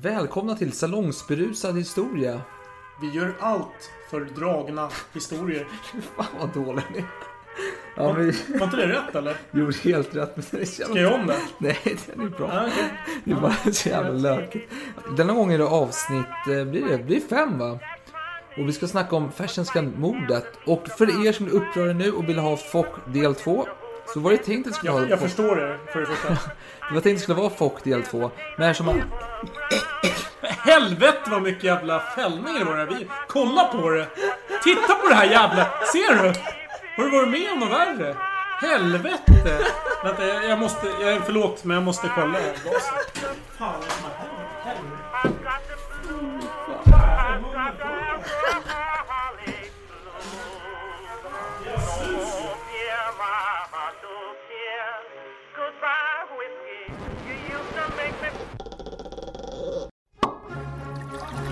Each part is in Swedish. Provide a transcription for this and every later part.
Välkomna till Salongsberusad historia. Vi gör allt för dragna historier. Fan vad dålig ni är. Ja, men var inte det rätt eller? gjorde helt rätt. Men det är så jävla- Ska jag om det? Nej, det är bra. Ja, okej. Det är bara så jävla lökigt. Denna gång är det avsnitt, eh, blir det, blir fem va? Och vi ska snacka om Fersenska-mordet. Och för er som är upprörda nu och vill ha Fock del 2. Så var det tänkt att det skulle Jag, vara jag Fock- förstår det, för det första. Det var tänkt att det skulle vara Fock del 2. Men eftersom man... Helvete vad mycket jävla fällningar det var där. Vi, kolla på det! Titta på det här jävla... Ser du? Har du varit med om något värre? Helvete! Vänta, jag, jag måste... Jag, förlåt, men jag måste kolla. Fan,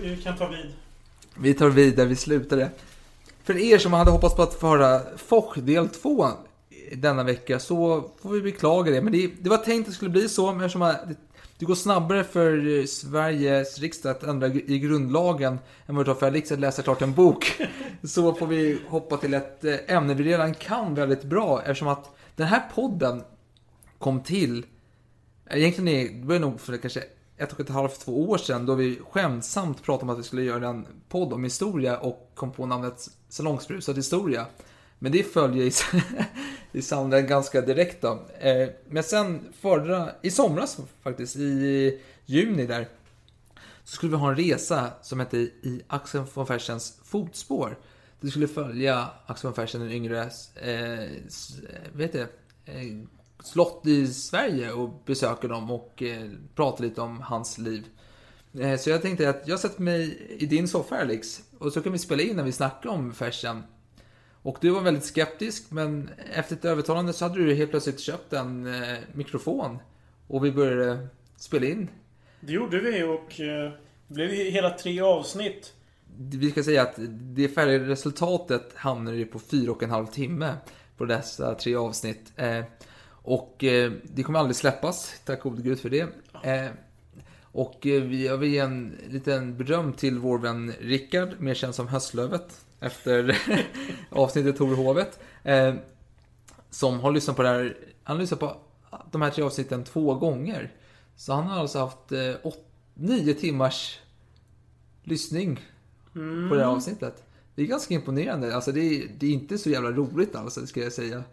vi, kan ta vid. Vi tar vid där vi slutade. För er som hade hoppats på att få höra Foch del 2 denna vecka så får vi beklaga det. Men det, det var tänkt att det skulle bli så, men eftersom det, det går snabbare för Sveriges riksdag att ändra i grundlagen än vad det tar för Alex att läsa klart en bok. Så får vi hoppa till ett eh, ämne vi redan kan väldigt bra eftersom att den här podden kom till eh, Egentligen är, det var nog för kanske ett och ett halvt, två år sedan då vi skämtsamt pratade om att vi skulle göra en podd om historia och kom på namnet Salongsbrusad historia. Men det följer i, i sonden ganska direkt då. Eh, men sen förra, i somras faktiskt, i juni där, så skulle vi ha en resa som hette I Axel von Fersens fotspår. Det skulle följa Axel von Fersen, den yngre, eh, eh vet det, eh, slott i Sverige och besöka dem och eh, prata lite om hans liv. Eh, så jag tänkte att jag sätter mig i din soffa Alex och så kan vi spela in när vi snackar om Fersen. Och du var väldigt skeptisk men efter ett övertalande så hade du helt plötsligt köpt en eh, mikrofon och vi började spela in. Det gjorde vi och eh, det blev hela tre avsnitt. Vi ska säga att det färdiga resultatet hamnar ju på fyra och en halv timme på dessa tre avsnitt. Och eh, det kommer aldrig släppas, tack gode gud för det. Eh, och eh, vi jag vill ge en liten beröm till vår vän Rickard, mer känd som Höstlövet, efter avsnittet Torhovet. Eh, som har lyssnat på det här, han har lyssnat på de här tre avsnitten två gånger. Så han har alltså haft eh, åt, nio timmars lyssning på det här avsnittet. Det är ganska imponerande. Alltså det är, det är inte så jävla roligt alltså, ska jag säga.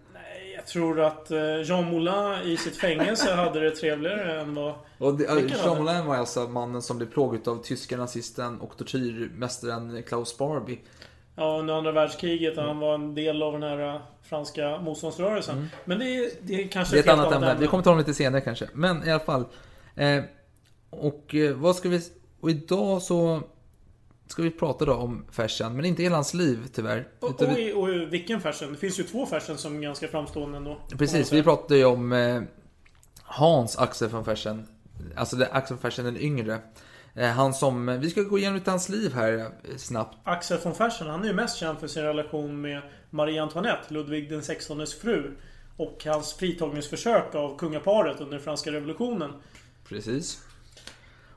Jag tror att eh, Jean Moulin i sitt fängelse hade det trevligare än vad... Och det, Jean? Moulin var alltså mannen som blev plågad av tyska nazisten och tortyrmästaren Klaus Barbie. Ja, under andra världskriget. Han var en del av den här eh, franska motståndsrörelsen. Men det är, det är kanske Mm. Det är ett annat helt ämne. Vi kommer ta dem lite senare kanske. Men i alla fall. Eh, och eh, vad ska vi... Och idag så ska vi prata då om Fersen, men inte hela hans liv tyvärr. Och, och, vi, och i vilken fashion? Det finns ju två fashion som är ganska framstående ändå. precis, vi pratade ju om eh, Hans Axel von Fersen. Alltså det, Axel von Fersen den yngre. Eh, han som... Vi ska gå igenom lite hans liv här eh, snabbt. Axel von Fersen, han är ju mest känd för sin relation med Marie Antoinette, Ludvig den XVIs fru. Och hans fritagningsförsök av kungaparet under franska revolutionen. Precis.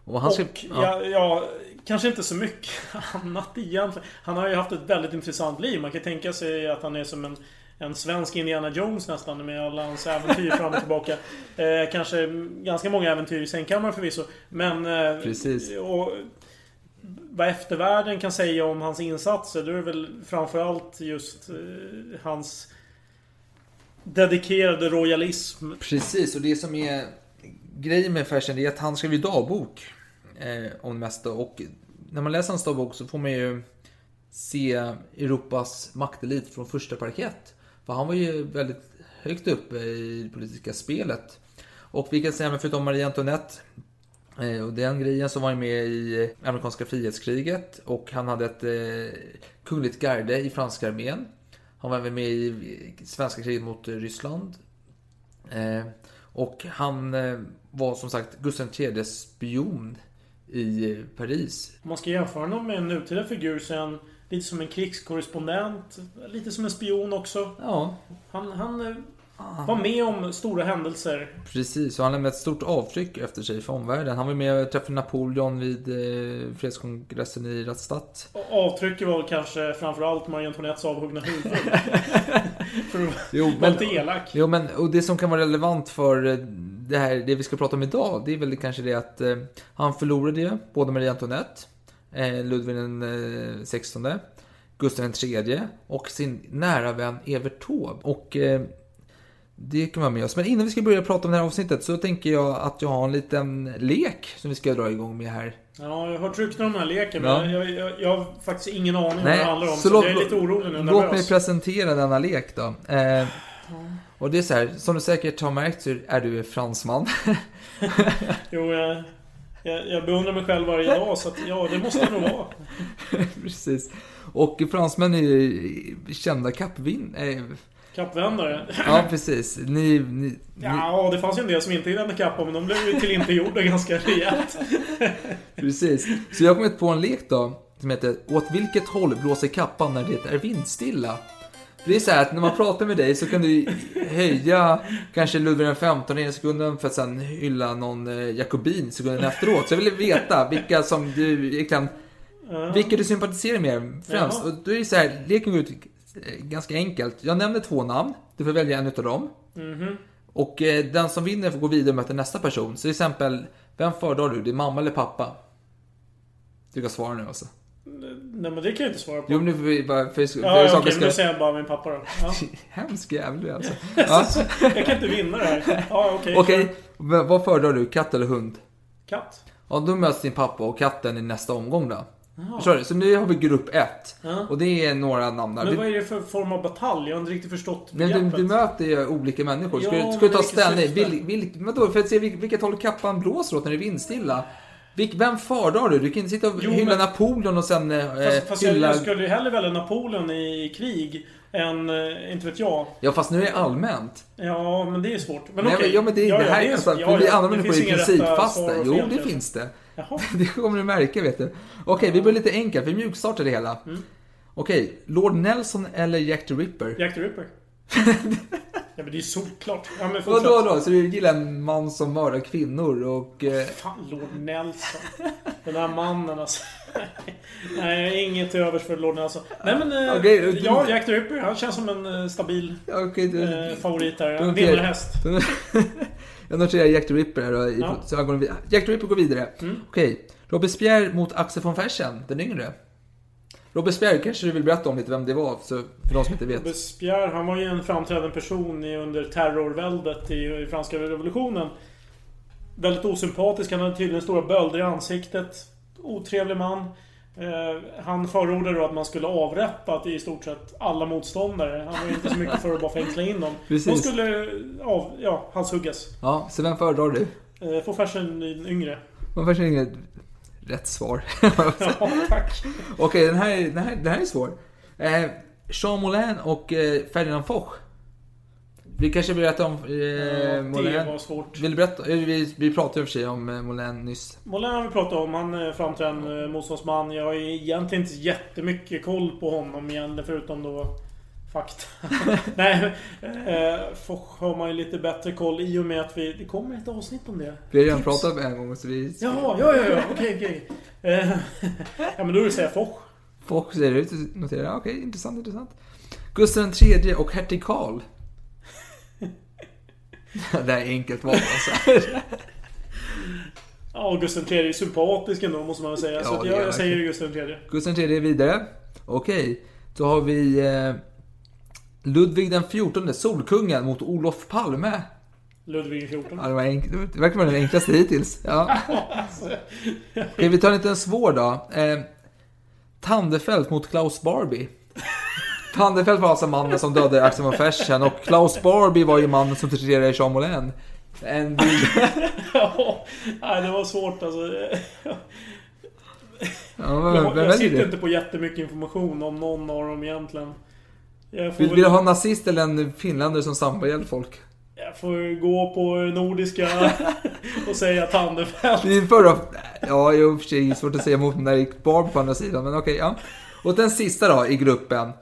Och han. Och ja, ja, kanske inte så mycket annat egentligen. Han har ju haft ett väldigt intressant liv. Man kan tänka sig att han är som en, en svensk Indiana Jones nästan med alla hans äventyr fram och tillbaka. Eh, kanske ganska många äventyr i sängkammaren förvisso. Men... Eh, Precis. Och, vad eftervärlden kan säga om hans insatser, då är det väl framförallt just eh, hans dedikerade royalism. Precis, och det som är grejen med Fersen är att han skrev ju dagbok eh, om det mesta. Och när man läser hans dagbok så får man ju se Europas maktelit från första parkett. För han var ju väldigt högt uppe i det politiska spelet. Och vi kan säga, men förutom Marie Antoinette eh, och den grejen så var han med i eh, amerikanska frihetskriget och han hade ett eh, kungligt garde i franska armén. Han var även med i eh, svenska kriget mot eh, Ryssland. Eh, och han eh, var som sagt Gustav IIIs spion i Paris. Man ska jämföra honom med en nutida figur han lite som en krigskorrespondent. Lite som en spion också. Ja, Han, han eh, var med om stora händelser. precis. Och han lämnade ett stort avtryck efter sig för omvärlden. Han var med och träffade Napoleon vid eh, fredskongressen i Rastatt. Avtrycket var kanske framförallt Marie Antoinettes avhuggna huvud. För att Jo, vara men- lite elak. Jo, men och det som kan vara relevant för eh, det här, det vi ska prata om idag, det är väl kanske det att eh, han förlorade ju både Marie Antoinette, eh, Ludvig den eh, 16, Gustav tredje och sin nära vän Evert Taube. Och eh, det kan vara med oss. Men innan vi ska börja prata om det här avsnittet så tänker jag att jag har en liten lek som vi ska dra igång med här. Ja, jag har hört rykten om den här leken Ja. men jag, jag, jag har faktiskt ingen aning om Nej, vad det handlar om. så Så, låt- jag är lite orolig nu. Låt mig presentera denna lek då. Eh, och det är så här, som du säkert har märkt så är du fransman. Jo, jag, jag, jag beundrar mig själv varje dag så att ja, det måste det nog vara. Precis. Och fransmän är ju kända kappvin... Eh, Kappvändare. ja, precis. Ni, ni, ni, Ja, det fanns ju en del som inte vände kappa men de blev ju tillintetgjorda ganska rejält. Precis. Så jag har kommit på en lek då, som heter Åt vilket håll blåser kappan när det är vindstilla? Det är så här att när man pratar med dig så kan du höja kanske Ludvig 15 i sekunden för att sen hylla någon eh, jakobin sekunden efteråt. Så jag vill veta vilka som du egentligen vilka du sympatiserar med främst. Ja. Och då är det så här, leken går ut eh, ganska enkelt. Jag nämner två namn, du får välja en utav dem. Mhm. Och eh, den som vinner får gå vidare och möta nästa person. Så till exempel, vem föredrar du? Din mamma eller pappa? Du kan svara nu alltså. Nej men det kan jag inte svara på. Jo men nu får bara, för, för ja, ja, saker okej, men då ska... säger jag bara min pappa då. Ja. Hemsk jävel alltså. Ja. Jag kan inte vinna det här. Ja, okej. Okej, v- vad föredrar du? Katt eller hund? Katt. Ja, då möts din pappa och katten i nästa omgång då. Förstår du? Så nu har vi grupp ett. Ja. Och det är några namn där. Men Du- vad är det för form av batalj? Jag har inte riktigt förstått Nej, du, begreppet. du möter ju olika människor. Ska, Ja, du, ska men du ta ställning? Vil, vil, vadå, för att se vil, vilket håll kappan blåser åt när det är vindstilla. Vem föredrar du? Du kan inte sitta och Jo, hylla men- Napoleon och sen eh, Fast, fast jag, hylla... jag skulle ju hellre välja Napoleon i krig än, eh, inte vet jag. Ja, fast nu är det allmänt. Ja, men det är svårt. Men Nej, okej. ja, men det, det här är- alltså, ja, för vi ja, andra det människor är principfasta. Jo, det finns det. Jaha. Det kommer du märka, vet du. Okej, vi börjar lite enkelt. Vi mjukstartar det hela. Mm. Okej, Lord Nelson eller Jack the Ripper? Jack the Ripper. ja, men det är solklart. Ja, men Vadå fortsätt. då? Så du gillar en man som mördar kvinnor och... Eh, Fan, Lord Nelson. Den där mannen alltså. Nej, jag inget till övers för Lord Nelson. Nej men, eh, Okej, du- ja, Jack the Ripper. Han känns som en eh, stabil okej, du... eh, favorit där. Då En vinnarhäst. Jag noterar Jack the Ripper här då, i, Ja. så jag går vid- Jack the Ripper går vidare. Mm. Okej. Robespierre mot Axel von Fersen, den yngre. Robespierre kanske du vill berätta om lite vem det var, så, för de som inte vet. Robespierre, han var ju en framträdande person under terrorväldet i, i franska revolutionen. Väldigt osympatisk, han hade tydligen stora bölder i ansiktet. Otrevlig man. Eh, han förordade då att man skulle avrätta i stort sett alla motståndare. Han var ju inte så mycket för att bara fängsla in dem. Precis. De skulle av, ja, halshuggas. Ja, så vem föredrar du? Eh, Få Fersen yngre. Fersen yngre. Rätt svar. Ja, tack. Okej, den, här, den, här, den här är svår. Eh, Jean Moulin och eh, Ferdinand Foch. Vi kanske berättar om eh, det Moulin. var svårt. Vill berätta? eh, Vi, vi pratade i och för sig om eh, Moulin nyss. Moulin har vi pratat om. Han är framträdande eh, motståndsman. Jag har egentligen inte jättemycket koll på honom igen. Förutom då fakta. Nej, eh, Foch har man ju lite bättre koll i och med att vi... Det kommer ett avsnitt om det. Vi har redan Tips. pratat om en gång så vi... Jaha, ja, ja, ja. Okej, okej. Eh, Ja, men då det säga Foch. Foch ser det ut att notera. Okej, intressant, intressant. Gustav tredje och hertig Karl. det här är enkelt val alltså. Ja, Gustav III är sympatisk ändå måste man väl säga. Ja, så jag, jag säger. Gustav III. Gustav III är vidare. Okej. Då har vi eh, Ludvig den 14, Solkungen, mot Olof Palme. Ludvig XIV. Ja, det, var enk- det verkar vara den enklaste hittills. Ja. Okej, vi tar en liten svår då. Eh, Tandefelt mot Klaus Barbie. Tandefelt var alltså mannen som dödade Axel von Fersen och Klaus Barbie var ju mannen som torterade Jean Moulin. En bild... ja, det var svårt alltså. Ja, vem, Jag, jag väljer sitter du? inte på jättemycket information om någon av dem egentligen. Jag får, Vill, vill du ha en nazist eller en finländare som ihjäl folk? jag får gå på nordiska och säga Tandefelt. Din förra... Ja, i och för sig svårt att säga emot när det gick Barbie på andra sidan, men okej, ja. Och den sista då i gruppen.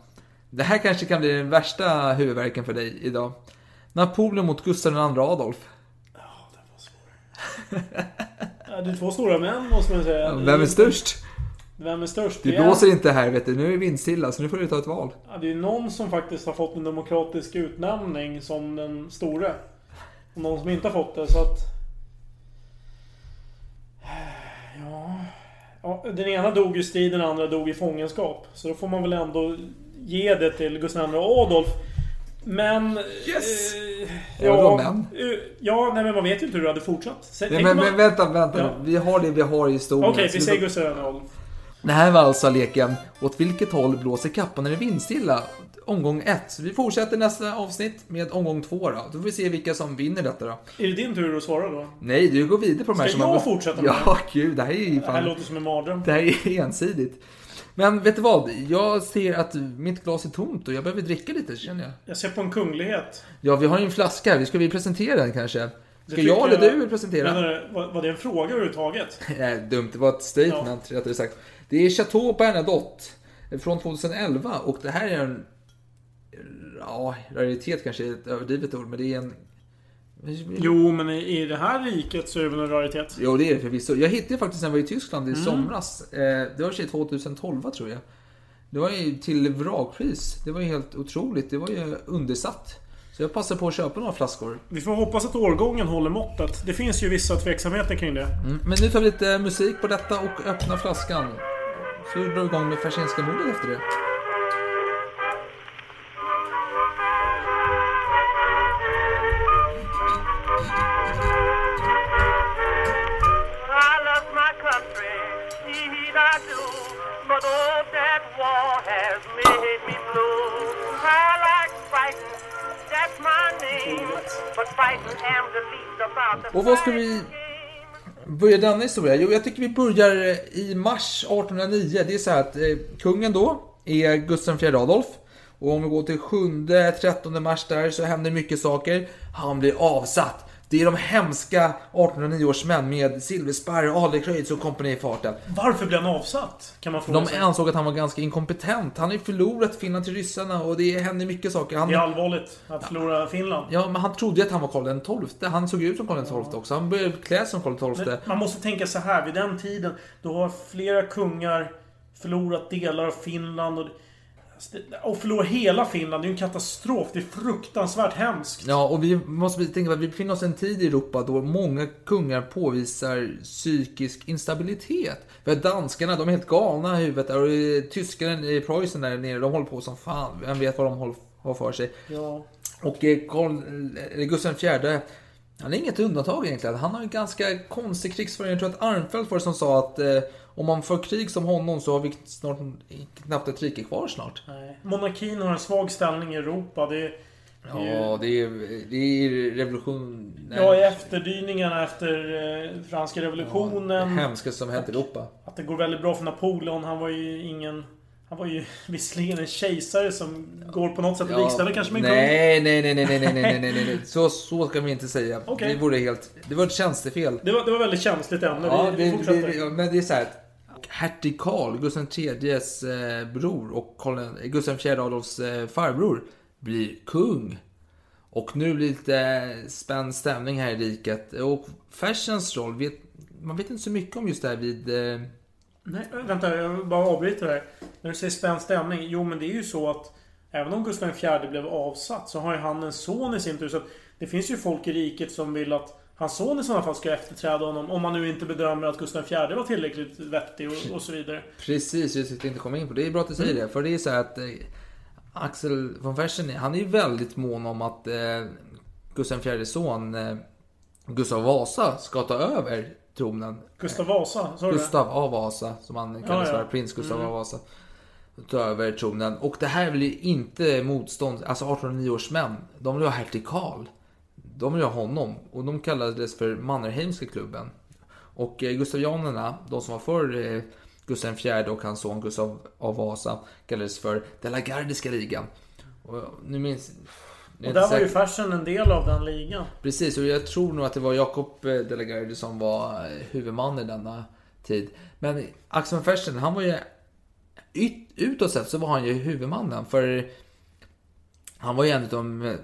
Det här kanske kan bli den värsta huvudvärken för dig idag. Napoleon mot Gustav II Adolf. Ja, det är två stora män måste man säga. Vem är störst? Vem är störst? Det blåser inte här vet du, nu är det vindstilla så nu får du ta ett val. Ja, det är någon som faktiskt har fått en demokratisk utnämning som den store. Och någon som inte har fått det, så att... Ja... ja den ena dog i strid, den andra dog i fångenskap. Så då får man väl ändå ge det till Gustav II Adolf. Men... Yes! Eh, Ja, men. eh, ja, nej men man vet ju inte hur det hade fortsatt. Sen, Nej, men, man- men vänta, vänta Ja. Vi har det vi har i historien. Okej, Så vi säger Gustav II Adolf. Det här var alltså leken Åt vilket håll blåser kappan när det är vindstilla? Omgång 1. Så vi fortsätter nästa avsnitt med omgång 2 då. Då får vi se vilka som vinner detta då. Är det din tur att svara då? Nej, du går vidare på de här Ska som jag har... fortsätta med Ja, gud, det här är ju Det här fan... låter som en mardröm. Det här är ensidigt. Men vet du vad? Jag ser att mitt glas är tomt och jag behöver dricka lite känner jag. Jag ser på en kunglighet. Ja, vi har ju en flaska här. Ska vi presentera den kanske? Ska jag eller du presentera? Menar du, var, det en fråga överhuvudtaget? Nej, dumt. Det var ett statement rättare sagt. Det är Chateau Bernadotte från 2011 och det här är en... Ja, raritet kanske är ett överdrivet ord, men det är en... Jo, men i, i det här riket så är det väl en raritet? Jo, det är det förvisso. Jag hittade faktiskt jag var i Tyskland i Mm. somras. Eh, det var sig 2012 tror jag. Det var ju till vrakpris. Det var ju helt otroligt. Det var ju undersatt. Så jag passade på att köpa några flaskor. Vi får hoppas att årgången håller måttet. Det finns ju vissa tveksamheter kring det. Mm. Men nu tar vi lite musik på detta och öppnar flaskan. Så drar vi igång med Fersenska mordet efter det. But oh, that war has made the Och vad ska vi börja denna historia? Jo, jag tycker vi börjar eh, i mars 1809. Det är så här att eh, kungen då är Gustav IV Adolf. Och om vi går till 7-13 mars där så händer mycket saker. Han blir avsatt. Det är de hemska 1809 års män med Silversparr, Adlercreutz och kompani i farten. Varför blev han avsatt? Kan man fråga De sig. ansåg att han var ganska inkompetent. Han har ju förlorat Finland till ryssarna och det händer mycket saker. Han, Det är allvarligt att förlora Finland. ja, men han trodde att han var Karl XII. Han såg ut som Karl XII också. Han började klä sig som Karl XII. Men man måste tänka så här, vid den tiden, då har flera kungar förlorat delar av Finland och... Och förlora hela Finland, det är ju en katastrof. Det är fruktansvärt hemskt. Ja, och vi måste tänka på att vi befinner oss i en tid i Europa då många kungar påvisar psykisk instabilitet. Har danskarna, de är helt galna i huvudet. Och eh, tyskarna i Preussen där nere, de håller på som fan. Vem vet vad de håller har för sig. Ja. Och eh, Karl, eller Gustav IV, han är inget undantag egentligen. Han har en ganska konstig krigsföring. Jag tror att Armfelt var det som sa att eh, om man för krig som honom så har vi snart knappt ett rike kvar snart. Nej. Monarkin har en svag ställning i Europa. Det är, Ja, det är, det är revolution... nej. ja, efterdyningarna efter eh, franska Det revolutionen. hemska som hänt i Europa. Att det går väldigt bra för Napoleon. Han var ju ingen... Han var ju visserligen en kejsare som går på något sätt att likställa kanske med nej, nej, nej, nej, nej, nej, nej, nej, nej, nej. Så, så ska vi inte säga. Okej. Det vore helt... Det var ett tjänstefel. Det var, det var väldigt känsligt ämne. Ja, vi, vi det, fortsätter. det, ja, men det är så här. Hertig Karl, Gustav IIIs eh, bror och Karl, eh, Gustav IV Adolfs eh, farbror blir kung. Och nu blir det lite spänd stämning här i riket. Och Fersens roll, vet, man vet inte så mycket om just det här vid... Nej, vänta, jag vill bara avbryta här. När du säger spänd stämning. Jo, men det är ju så att även om Gustav IV blev avsatt så har ju han en son i sin tur. Så att det finns ju folk i riket som vill att hans son i sådana fall ska efterträda honom. Om man nu inte bedömer att Gustav IV var tillräckligt vettig och, och så vidare. Precis, jag tänkte inte komma in på det. Det är bra att du säger det. För det är så här att eh, Axel von Fersen, han är ju väldigt mån om att eh, Gustav IVs son eh, Gustav Vasa ska ta över tronen. Gustav Vasa, sa du? Gustav av Vasa, som han kallas Ja, ja. för. Prins Gustav Mm. av Vasa. Ta över tronen. Och det här vill ju inte motstånd, alltså 1809 års män. De vill ha hertig Karl. De vill ha honom. Och de kallades för Mannerheimska klubben. Och eh, Gustavianerna, de som var för eh, Gustav IV och hans son Gustav av Vasa, kallades för De la Gardiska ligan. Och nu minns... Och där var ju Fersen en del av den ligan. Precis, och jag tror nog att det var Jakob eh, De la Garde som var eh, huvudman i denna tid. Men Axel von Fersen, han var ju... Ut, utåt sett så var han ju huvudmannen. För han var ju en av de eh,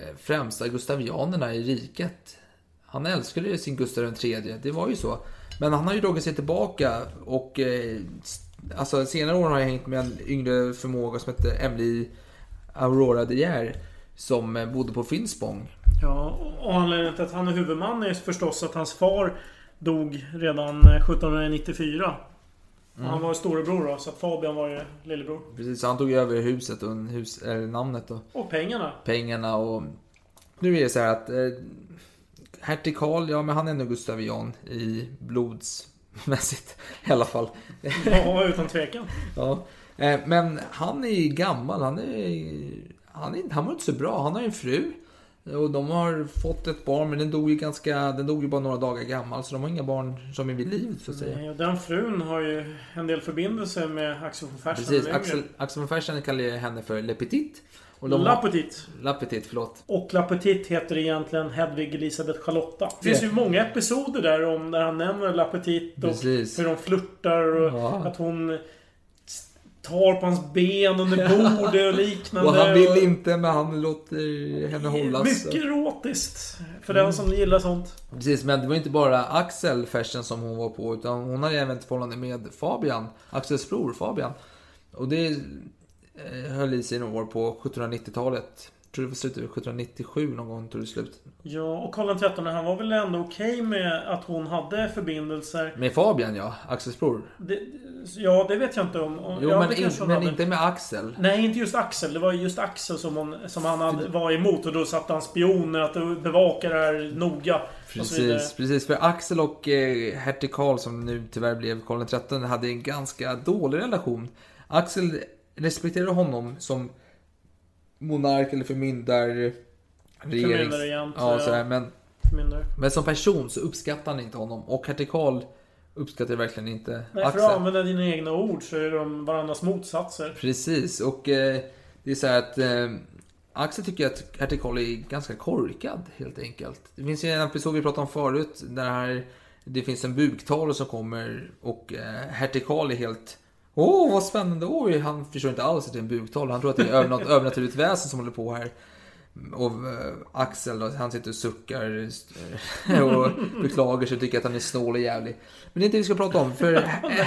Eh, främsta gustavianerna i riket. Han älskade ju sin Gustav III, det var ju så. Men han har ju dragit sig tillbaka och... Eh, alltså senare år har jag hängt med en yngre förmåga som hette Emily Aurora de Geer. Som eh, bodde på Finspång. Ja, och anledningen till att han är huvudman är förstås att hans far dog redan eh, 1794. Mm. Han var storebror då, så att Fabian var ju lillebror. Precis, han tog över huset och hus, eller namnet och Och pengarna. pengarna och... Nu är det så här att... Eh, Hertig Karl, ja men han är ändå Gustavian i blodsmässigt i alla fall. Ja, utan tvekan. ja. Eh, men han är ju gammal, han är... Han, är, han mår inte så bra, han har ju en fru. Och de har fått ett barn, men den dog ju ganska... Den dog ju bara några dagar gammal, så de har inga barn som är vid liv, så att säga. Nej, och den frun har ju en del förbindelse med Axel von Fersen. Precis. Axel, Axel von Fersen kallar henne för Le Petit. Och de La Petite. La Petit, förlåt. Och La Petite heter egentligen Hedvig Elisabeth Charlotta. Det finns ju många episoder där om när han nämner La Petite och Precis. hur de flörtar och Ja. att hon tar på hans ben under bordet och liknande. Och han vill inte, men han låter henne hållas. Mycket erotiskt. För den som gillar sånt. Precis, men det var inte bara Axel Fersen som hon var på, utan hon hade även ett förhållande med Fabian, Axels bror Fabian. Och det eh, höll i sig några år på 1790-talet. Tror det var slutet av 1797 någon gång tog det slut. Ja, och Karl XIII han var väl ändå okej med att hon hade förbindelser. Med Fabian ja, Axels bror. Det, ja, det vet jag inte om. om Jo, ja, men, in, men inte med Axel. Nej, inte just Axel. Det var just Axel som, hon, som han hade, var emot. Och då satte han spioner att bevaka det här noga. Precis, precis. För Axel och eh, hertig Karl, som nu tyvärr blev Karl XIII, hade en ganska dålig relation. Axel respekterade honom som monark eller förmyndar... Regerings... Förmyndarregent, Ja, ja. sådär, men, men som person så uppskattar han inte honom. Och hertig Karl uppskattar verkligen inte Nej, för Axel. att använda dina egna ord så är de varandras motsatser. Precis, och eh, det är så här att eh, Axel tycker att hertig Karl är ganska korkad helt enkelt. Det finns ju en episod vi pratade om förut där det finns en buktalare som kommer och eh, hertig Karl är helt Åh, vad spännande! Oj, han förstår inte alls att det är en buktalare. Han tror att det är något övernaturligt väsen som håller på här. Och eh, Axel då, han sitter och suckar eh, och beklagar sig och tycker att han är snål och jävlig. Men det är inte det vi ska prata om. För eh,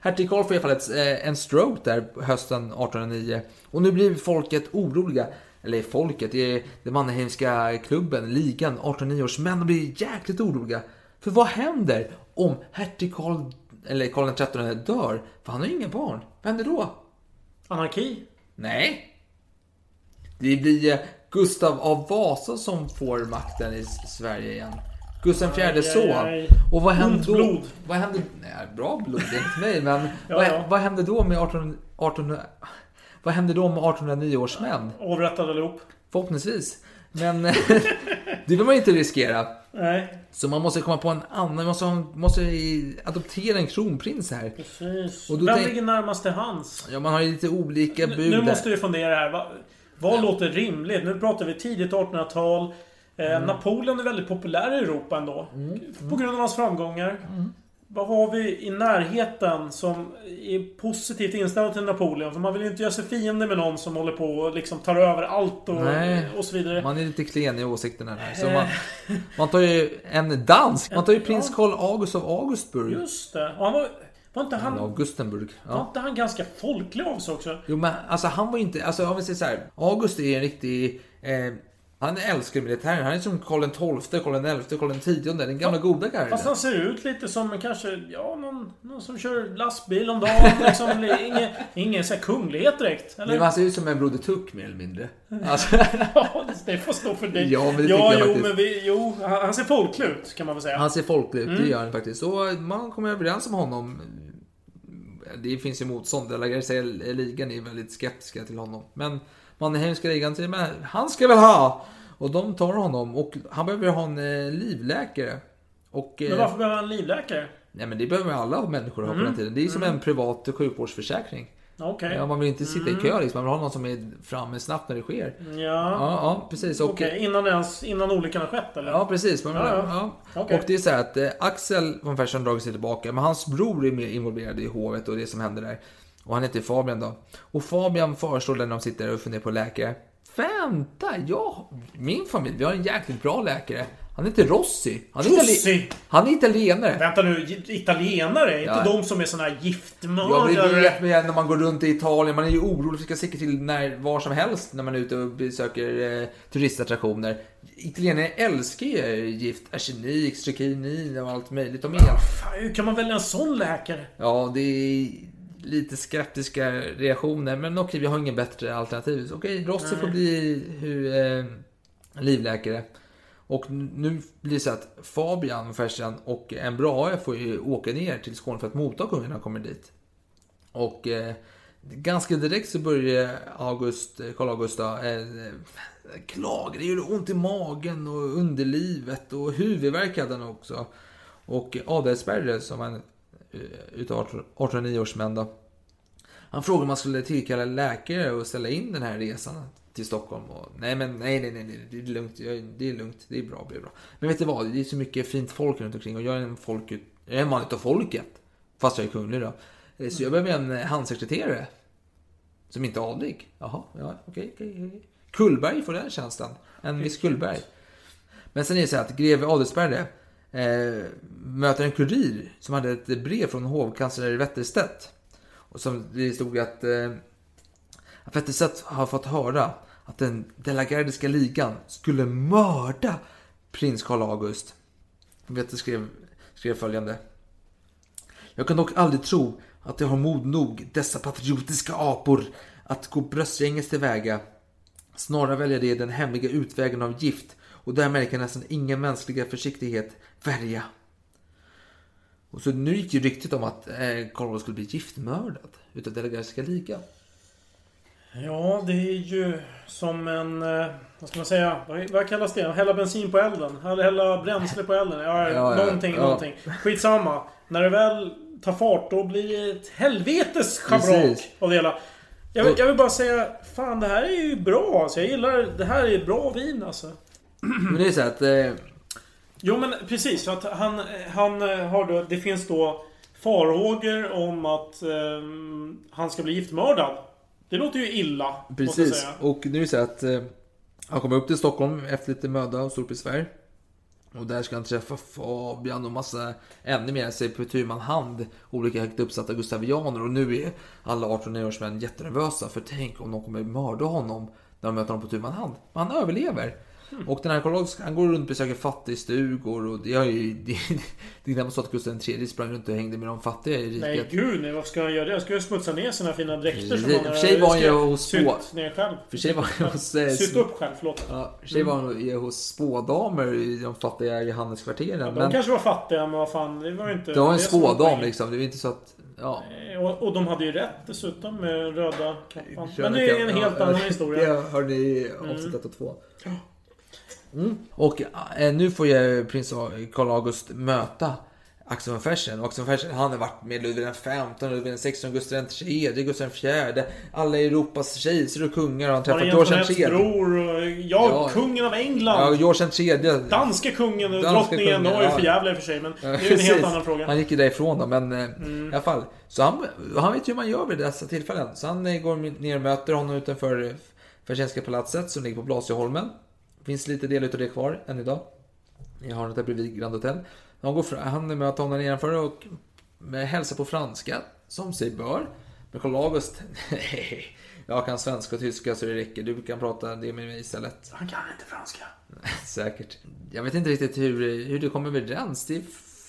hertig Karl får i alla fall ett, en stroke där hösten 1809. Och nu blir folket oroliga. Eller folket, det är den Mannerheimska klubben, ligan, 1809 års män. De blir jäkligt oroliga. För vad händer om hertig Karl, eller Karl XIII dör? För han har ju inga barn. Vad händer då? Anarki? Nej. Det blir eh, Gustav av Vasa som får makten i Sverige igen. Gustav IV son. Och vad händer då? blod. Vad händer? Nej, bra blod enligt mig, men Ja, vad, ja. vad händer då med 18, 18, vad händer då med 1809 års män? Avrättade allihop? Förhoppningsvis. Men det vill man inte riskera. Nej. Så man måste komma på en annan, man måste, måste adoptera en kronprins här. Precis. Och Vem tänk- ligger närmast till hans? Ja, man har ju lite olika Nu, bud nu där. måste vi fundera här. Va, vad låter rimligt? Nu pratar vi tidigt 1800-tal. Eh, Mm. Napoleon är väldigt populär i Europa ändå. På grund av hans framgångar. Vad har vi i närheten som är positivt inställd till Napoleon? För man vill ju inte göra sig fiende med någon som håller på och liksom tar över allt och, Nej. och så vidare. Man är lite klen i åsikterna där. Så Eh. man, man tar ju en dansk. Man tar ju prins Karl August av Augustburg. Just det. Och han var, var inte han... Augustenburg. Var Ja. inte han ganska folklig av sig också? Jo men alltså han var ju inte, alltså om vi säger så här. August är en riktig, eh, Han älskar militären. Han är som Karl XII, Karl XI, Karl X. Den gamla goda karlen. Fast han ser ut lite som kanske, ja, någon, någon som kör lastbil om dagen. Liksom, ingen ingen så här kunglighet direkt. Eller? Men han ser ut som en Broder Tuck mer eller mindre. Alltså, Ja, det får stå för dig. Ja, men det ja jo, men vi, jo, han ser folklig ut kan man väl säga. han ser folklig ut, Mm. det gör han faktiskt. Så man kommer överens om honom. Det finns ju motstånd. La ligan är väldigt skeptiska till honom. Men Mannerheimska ligan säger men han ska väl ha! Och de tar honom. Och han behöver ha en eh, livläkare. Och, eh, Men varför behöver han en livläkare? Nej men det behöver alla människor ha på Mm. den tiden. Det är som en privat sjukvårdsförsäkring. Okej. Ja, man vill inte sitta i kö liksom. Man vill ha någon som är framme snabbt när det sker. Ja. Ja, ja precis. Och, Okej, innan, ens, innan olyckan har skett eller? Ja, precis. Man, Ja, ja. Okej. Och det är så här att eh, Axel von Fersen dragit sig tillbaka, men hans bror är mer involverad i hovet och det som händer där. Och han heter Fabian då. Och Fabian föreslår när de sitter och funderar på läkare. Vänta, ja, min familj, vi har en jäkligt bra läkare. Han heter Rossi. Han är, Rossi? Han är italienare. Vänta nu, italienare? Inte Ja. de som är såna här Ja, giftmördare? det vet man ju när man går runt i Italien. Man är ju orolig för att sticka till när, var som helst när man är ute och besöker eh, turistattraktioner. Italienare älskar ju gift, arsenik, strykinin och allt möjligt. De är. Fan, hur kan man välja en sån läkare? Ja, det är lite skeptiska reaktioner. Men okej, vi har ingen bättre alternativ. Så Okej, Rossi får bli hur, eh, livläkare. Och nu blir det så att Fabian Fersen och en bra får ju åka ner till Skåne för att motta kungen när han kommer dit. Och eh, ganska direkt så börjar August, Karl August då, eh, klaga. Det gör ont i magen och underlivet och huvudvärk hade han också. Och Adelsberger som han eh, utav 1809 års män då. Han frågade om man skulle tillkalla läkare och ställa in den här resan till Stockholm. Och, nej, men nej, nej, nej, det är lugnt. Det är lugnt. Det är bra, det är bra. Men vet du vad? Det är så mycket fint folk runt omkring och jag är en, folk, jag är en man utav folket. Fast jag är kunglig då. Eh, Så jag behöver en eh, handsekreterare. Som inte är adlig. Jaha, ja, okej, okej. okej. Kullberg får den tjänsten. En viss Kullberg. Men sen är det så här att greve Adelsberger eh, möter en kurir som hade ett brev från hovkansler Wetterstedt. Och som det stod att eh, Wetterstedt har fått höra att den delagardiska ligan skulle mörda prins Carl August. Wetter skrev, skrev följande. Jag kan dock aldrig tro att de har mod nog, dessa patriotiska apor, att gå bröstgänges tillväga. Snarare väljer de den hemliga utvägen av gift och där märker nästan ingen mänskliga försiktighet värja. Och så nu gick ju ryktet om att eh, skulle bli giftmördad utav Delagardiska ligan. Ja, det är ju som en... eh, Vad ska man säga? Vad, vad kallas det? Hälla bensin på elden? Eller hälla bränsle på elden? Ja, Ja, någonting, ja. någonting. Skitsamma. När det väl tar fart, då blir det ett helvetes schabrak av det hela. Jag vill, jag vill bara säga, fan det här är ju bra alltså. Jag gillar, det här är bra vin alltså. Men det är så att... Eh, Jo men precis, för att han, han eh, har då, det finns då farhågor om att ehm, han ska bli giftmördad. Det låter ju illa, Precis. Och nu är det så att eh, han kommer upp till Stockholm efter lite möda och stort besvär. Och där ska han träffa Fabian och massa, ännu mer, sig på tu man hand, olika högt uppsatta gustavianer. Och nu är alla 18-årsmän jättenervösa för tänk om de kommer mörda honom när de möter honom på tu man hand. Men han överlever. Hmm. Och den här Karl han går runt och besöker fattigstugor och det är ju... Det, det är knappt så att Gustav III sprang runt och hängde med de fattiga i riket. Nej gud nej, vad ska han göra det? Jag ska ju smutsa ner sina fina dräkter som han för sig var han ju hos sytt ner själv. för sig var han hos, Sytt upp själv, förlåt. Ja, för sig var han ju hos spådamer i de fattiga Johanneskvarteren. De men kanske var fattiga, men vad fan, det var ju inte... det var en spådam liksom. Det var inte så att... Ja. Eh, Och, och de hade ju rätt dessutom med röda kappan. Men det är en helt ja, annan historia. Det hörde ni i avsnitt 1 och 2. Mm. Och eh, nu får ju prins Carl August möta Axel von Fersen. Och Axel von Fersen han har varit med Ludvig XV, Ludvig XVI, Gustav III, Gustav IV. Alla Europas kejsare och kungar har han träffat. George III. bror och ja, Ja. kungen av Ja, England. George III. Danska kungen och Danska drottningen. Kungen, var ju ja. för jävla i och för sig, men Ja, det är en helt annan fråga. Han gick ju därifrån då, men eh, Mm. i alla fall. Så han, han vet ju hur man gör vid dessa tillfällen. Så han eh, går ner och möter honom utanför eh, Fersenska palatset som ligger på Blasieholmen. Finns lite del utav det kvar än idag. Jag har det där bredvid Grand Hotel. Han, går fram, han möter honom nedanför och hälsar på franska, som sig bör. Men Karl August, Jag kan svenska och tyska så det räcker. Du kan prata det med mig istället. Han kan inte franska. Säkert. Jag vet inte riktigt hur, hur det kommer överens. Det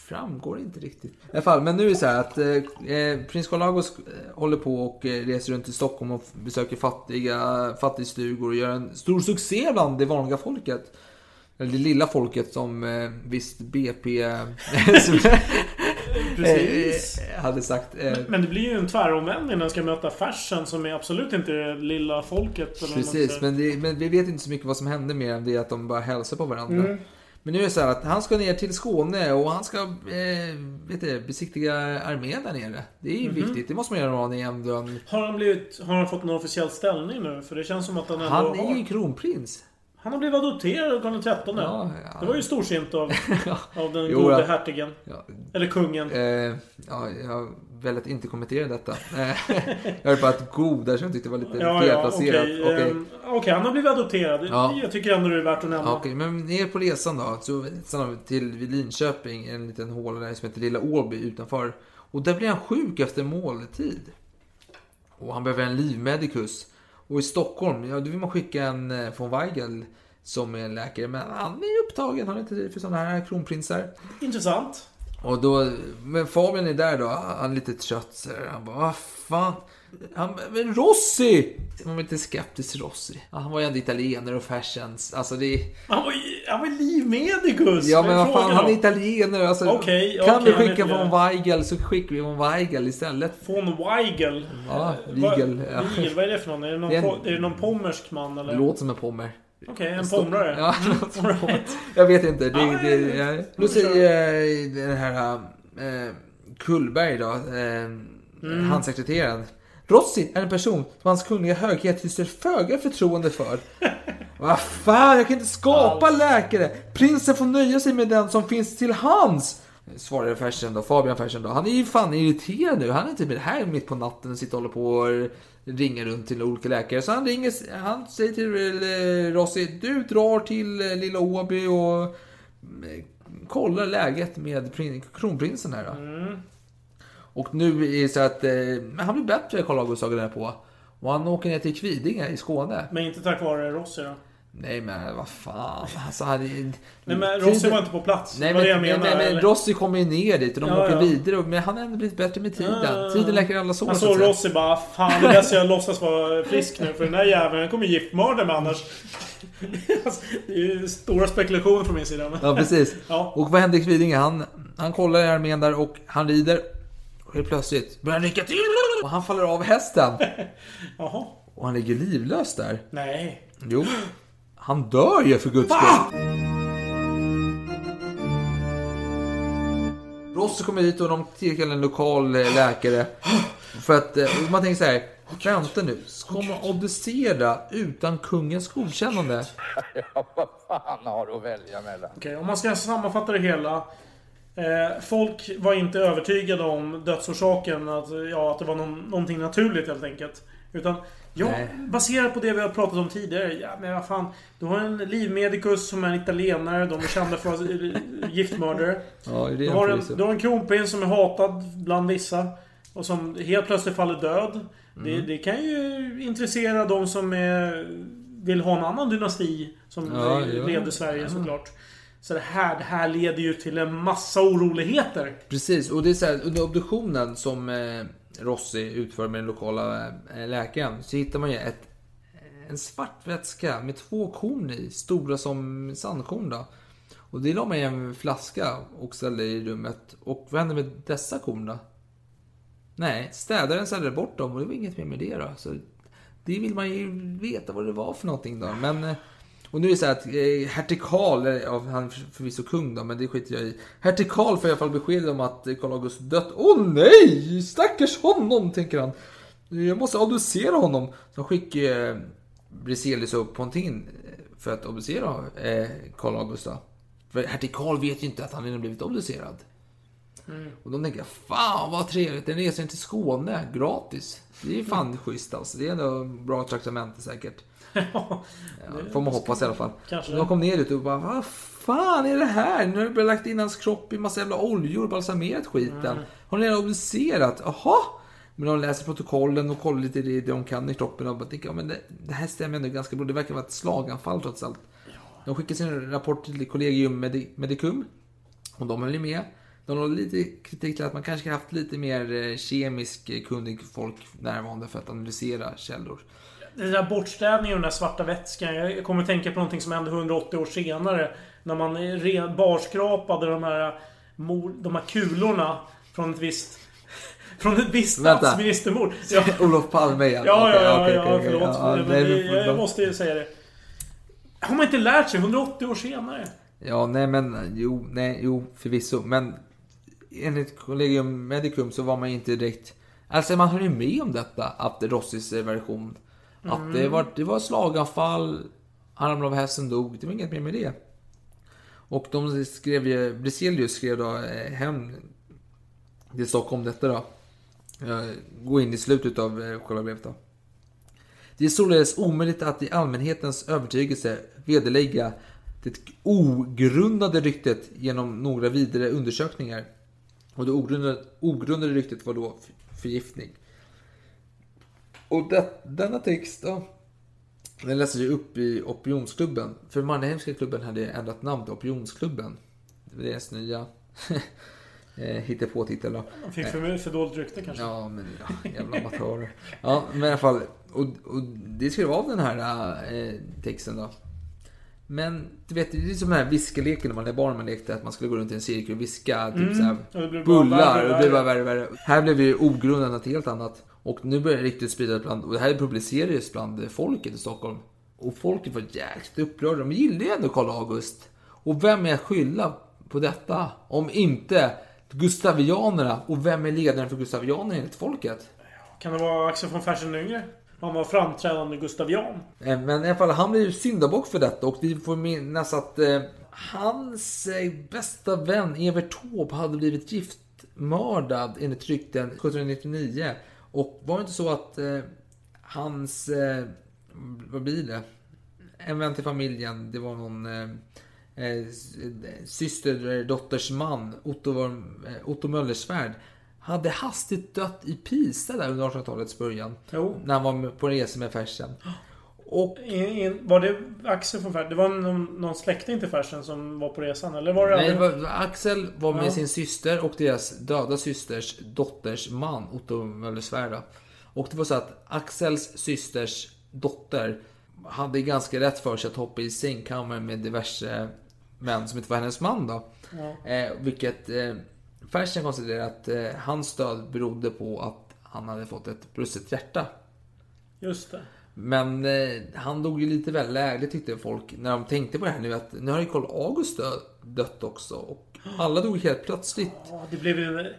framgår inte riktigt. I alla fall, men nu är det så här att eh, prins Carl August eh, håller på och eh, reser runt i Stockholm och besöker fattiga fattigstugor och gör en stor succé bland det vanliga folket. Eller det lilla folket som eh, visst BP eh, Precis. eh, hade sagt. Eh, Men det blir ju en tväromvändning när han ska möta fashion som är absolut inte det lilla folket. Eller Precis, men, det, men vi vet inte så mycket vad som hände mer än det att de bara hälsar på varandra. Mm. Men nu är det så här att han ska ner till Skåne och han ska eh, vet du, besiktiga armén där nere. Det är ju Mhm. viktigt, det måste man göra någon i ändå. Har han, blivit, har han fått någon officiell ställning nu? För det känns som att han ändå Han har... är ju kronprins. Han har blivit adopterad av Karl XIII. Ja, ja. Det var ju storsint av, av den Jo, gode hertigen. Ja. Eller kungen. Eh, ja, väljer att inte kommentera detta. Eh, jag är bara ett god där som jag tyckte var lite Ja, ja, okej. felplacerat. Okej. Ehm, Okej, han har blivit adopterad. Ja. Jag tycker ändå det är värt att nämna. Okej, men ner på resan då. Så vi till Linköping, en liten håla där som heter Lilla Åby utanför. Och där blir han sjuk efter måltid. Och han behöver en livmedikus. Och i Stockholm, ja då vill man skicka en eh, von Weigel som är läkare. Men han är upptagen, han har inte tid för sådana här kronprinsar. Intressant. Och då, men Fabian är där då, han är lite trött så. Han bara, vad fan. Han, men Rossi! Man var lite skeptisk till Rossi. Han var ju ändå italienare och fashions. Alltså det Han var, han var livmedikus! Ja men vad fan, han är italienare. Alltså, Okej, kan okej, vi skicka von Weigel så skickar vi von Weigel istället. Von Weigel. Ja, Eh, Weigel, vad- ja. Weigel, vad är det för någon? Är det någon, Det är en- är det någon pommersk man eller? Låter som en pommer. Okej, en pomrare. Ja, Mm, right. Jag vet inte. Det, Ja, det, ja, ja. säger den här eh, Kullberg då, eh, Mm. handsekreteraren. Rossi är en person som hans kungliga höghet hyser föga förtroende för. Vad fan, jag kan inte skapa läkare! Prinsen får nöja sig med den som finns till hands! Svarade Fersen då, Fabian Fersen då. Han är ju fan irriterad nu. Han är inte med det här mitt på natten och sitter och håller på och ringer runt till olika läkare. Så han ringer, han säger till eh, Rossi, du drar till eh, Lilla Åby och eh, kollar läget med prin- kronprinsen här då. Och nu är det så att eh, han blir bättre, Karl August där på. Och han åker ner till Kvidinge i Skåne. Men inte tack vare Rossi då? Nej men vad fan. Alltså, är... Nej men Rossi var inte på plats. Nej men, det jag men, menar. men, eller? Rossi kommer ju ner dit och de Ja, åker ja. vidare. Men han har ändå blivit bättre med tiden. Ja. Tiden läker alla sår. Han så såg säga. Rossi bara Fan det är bäst jag låtsas vara frisk nu för den där jäveln den kommer giftmörda mig annars. Alltså, det är ju stora spekulationer från min sida. men- Ja precis. Ja. Och vad händer i Kvidinge? Han, han kollar i armén där och han rider. Och helt plötsligt börjar han rycka till. Och han faller av hästen. Jaha. Och han ligger livlös där. Nej. Jo. Han dör ju för guds skull. Rossi kommer hit och de tillkallar en lokal eh, läkare. För att eh, man tänker så här. Vänta nu. Ska man obducera utan kungens godkännande? Ja, vad fan har du att välja mellan? Okej, om man ska sammanfatta det hela. Eh, folk var inte övertygade om dödsorsaken. Att, ja, att det var någon, någonting naturligt helt enkelt. Utan, ja, baserat på det vi har pratat om tidigare. Ja, men vad fan. Du har en livmedikus som är italienare. De är kända för att vara giftmördare. Ja, det Du har, en, en du har en kronprins som är hatad bland vissa. Och som helt plötsligt faller död. Det, Mm. det kan ju intressera de som är, vill ha en annan dynasti. Som Ja, eh, ja. leder Sverige Ja. såklart. Så det här, det här leder ju till en massa oroligheter. Precis, och det är så här, under obduktionen som eh, Rossi utför med den lokala eh, läkaren så hittar man ju ett, eh, en svart vätska med två korn i, stora som sandkorn då. Och det la man i en flaska och ställde i rummet. Och vad hände med dessa korn då? Nej, städaren ställde bort dem och det var inget mer med det då. Så det vill man ju veta vad det var för någonting då. Men, eh, och nu är det så här att eh, hertig Karl, ja, han är förvisso kung då, men det skiter jag i. Hertig Karl får i alla fall besked om att Karl August dött. Åh nej! Stackars honom, tänker han. Jag måste obducera honom. Så skickar eh, Briselius och Pontin eh, för att obducera eh, Karl August då. För hertig Karl vet ju inte att han redan blivit obducerad. Och de tänker, fan vad trevligt, en resa till Skåne, gratis. Det är fan schysst alltså. Det är ändå bra traktamente säkert. Ja, får man hoppas i alla fall. Kanske. De kom ner dit och bara, vad fan är det här? Nu har du lagt in hans kropp i massa jävla oljor och balsamerat skiten. Har ni redan obducerat? Jaha? Men de läser protokollen och kollar lite det de kan i kroppen och bara tänker, ja men det, det här stämmer ändå ganska bra. Det verkar vara ett slaganfall trots allt. De skickar sin rapport till Collegium Medi- Medicum. Och de höll ju med. De har lite kritik till att man kanske haft lite mer eh, kemisk eh, kunnig folk närvarande för att analysera källor. Den där bortstädningen och den där svarta vätskan. Jag kommer att tänka på någonting som hände 180 år senare. När man barskrapade de här, de här kulorna från ett visst... Från ett visst Vänta. statsministermord. Ja, Olof Palme igen. ja, ja, okej, ja, okej, förlåt. Ja, men nej, jag, jag måste ju säga det. Har man inte lärt sig 180 år senare? Ja, nej men jo, nej, jo, förvisso. Men enligt Collegium Medicum så var man ju inte direkt... Alltså man höll ju med om detta, att Rossis eh, version. Att det var, det var slaganfall, han ramlade av hästen dog. Det var inget mer med det. Och de skrev ju, Briselius skrev då eh, hem till Stockholm detta då. Eh, Gå in i slutet av eh, själva brevet då. Det är således omöjligt att i allmänhetens övertygelse vederlägga det ogrundade ryktet genom några vidare undersökningar. Och det ogrundade, ogrundade ryktet var då förgiftning. Och det, denna text då, den läses ju upp i Opinionsklubben. För Mannerheimska klubben hade ändrat namn till Opinionsklubben. Det var deras nya eh, hittepå-titel då. De fick för, för dåligt rykte kanske. Ja, men ja, jävla amatörer. Ja, men i alla fall. Och, och det skrev av den här eh, texten då. Men du vet, det är som den här viskeleken när man är barn man lekte. Att man skulle gå runt i en cirkel och viska typ Mm. så här, Och det blev bara bullar. och det blev bara värre. värre. Här blev det ju ogrundat något helt annat. Och nu börjar det riktigt spridas bland, och det här publicerades bland folket i Stockholm. Och folket var jäkligt upprörda. De gillade ju ändå Karl August. Och vem är att skylla på detta? Om inte Gustavianerna. Och vem är ledaren för Gustavianerna enligt folket? Kan det vara Axel von Fersen yngre? Han var framträdande gustavian. Eh, Men i alla fall, han blir ju syndabock för detta och vi får minnas att eh, hans eh, bästa vän Evert Taube hade blivit giftmördad enligt rykten 1799. Och var det inte så att eh, hans, eh, vad blir det? En vän till familjen, det var någon eh, eh, eh, syster, eh, man, Otto, Otto Möllersvärd, hade hastigt dött i Pisa där under 1800-talets början. Jo. När han var på resa med Fersen. Och In, in, var det Axel von Fersen? Det var någon, någon släkting till Fersen som var på resan? Eller var det nej, aldrig- var, Axel var med Ja. sin syster och deras döda systers dotters man, Otto då. Och det var så att Axels systers dotter hade ganska rätt för sig att hoppa i sängkammaren med diverse män som inte var hennes man då. Ja. Eh, vilket eh, Fersen konstaterade att eh, hans död berodde på att han hade fått ett brustet hjärta. Just det. Men eh, han dog ju lite väl lägligt tyckte folk när de tänkte på det här nu att nu har ju Karl August dö- dött också. Och alla dog helt plötsligt. Ja, det blev ju...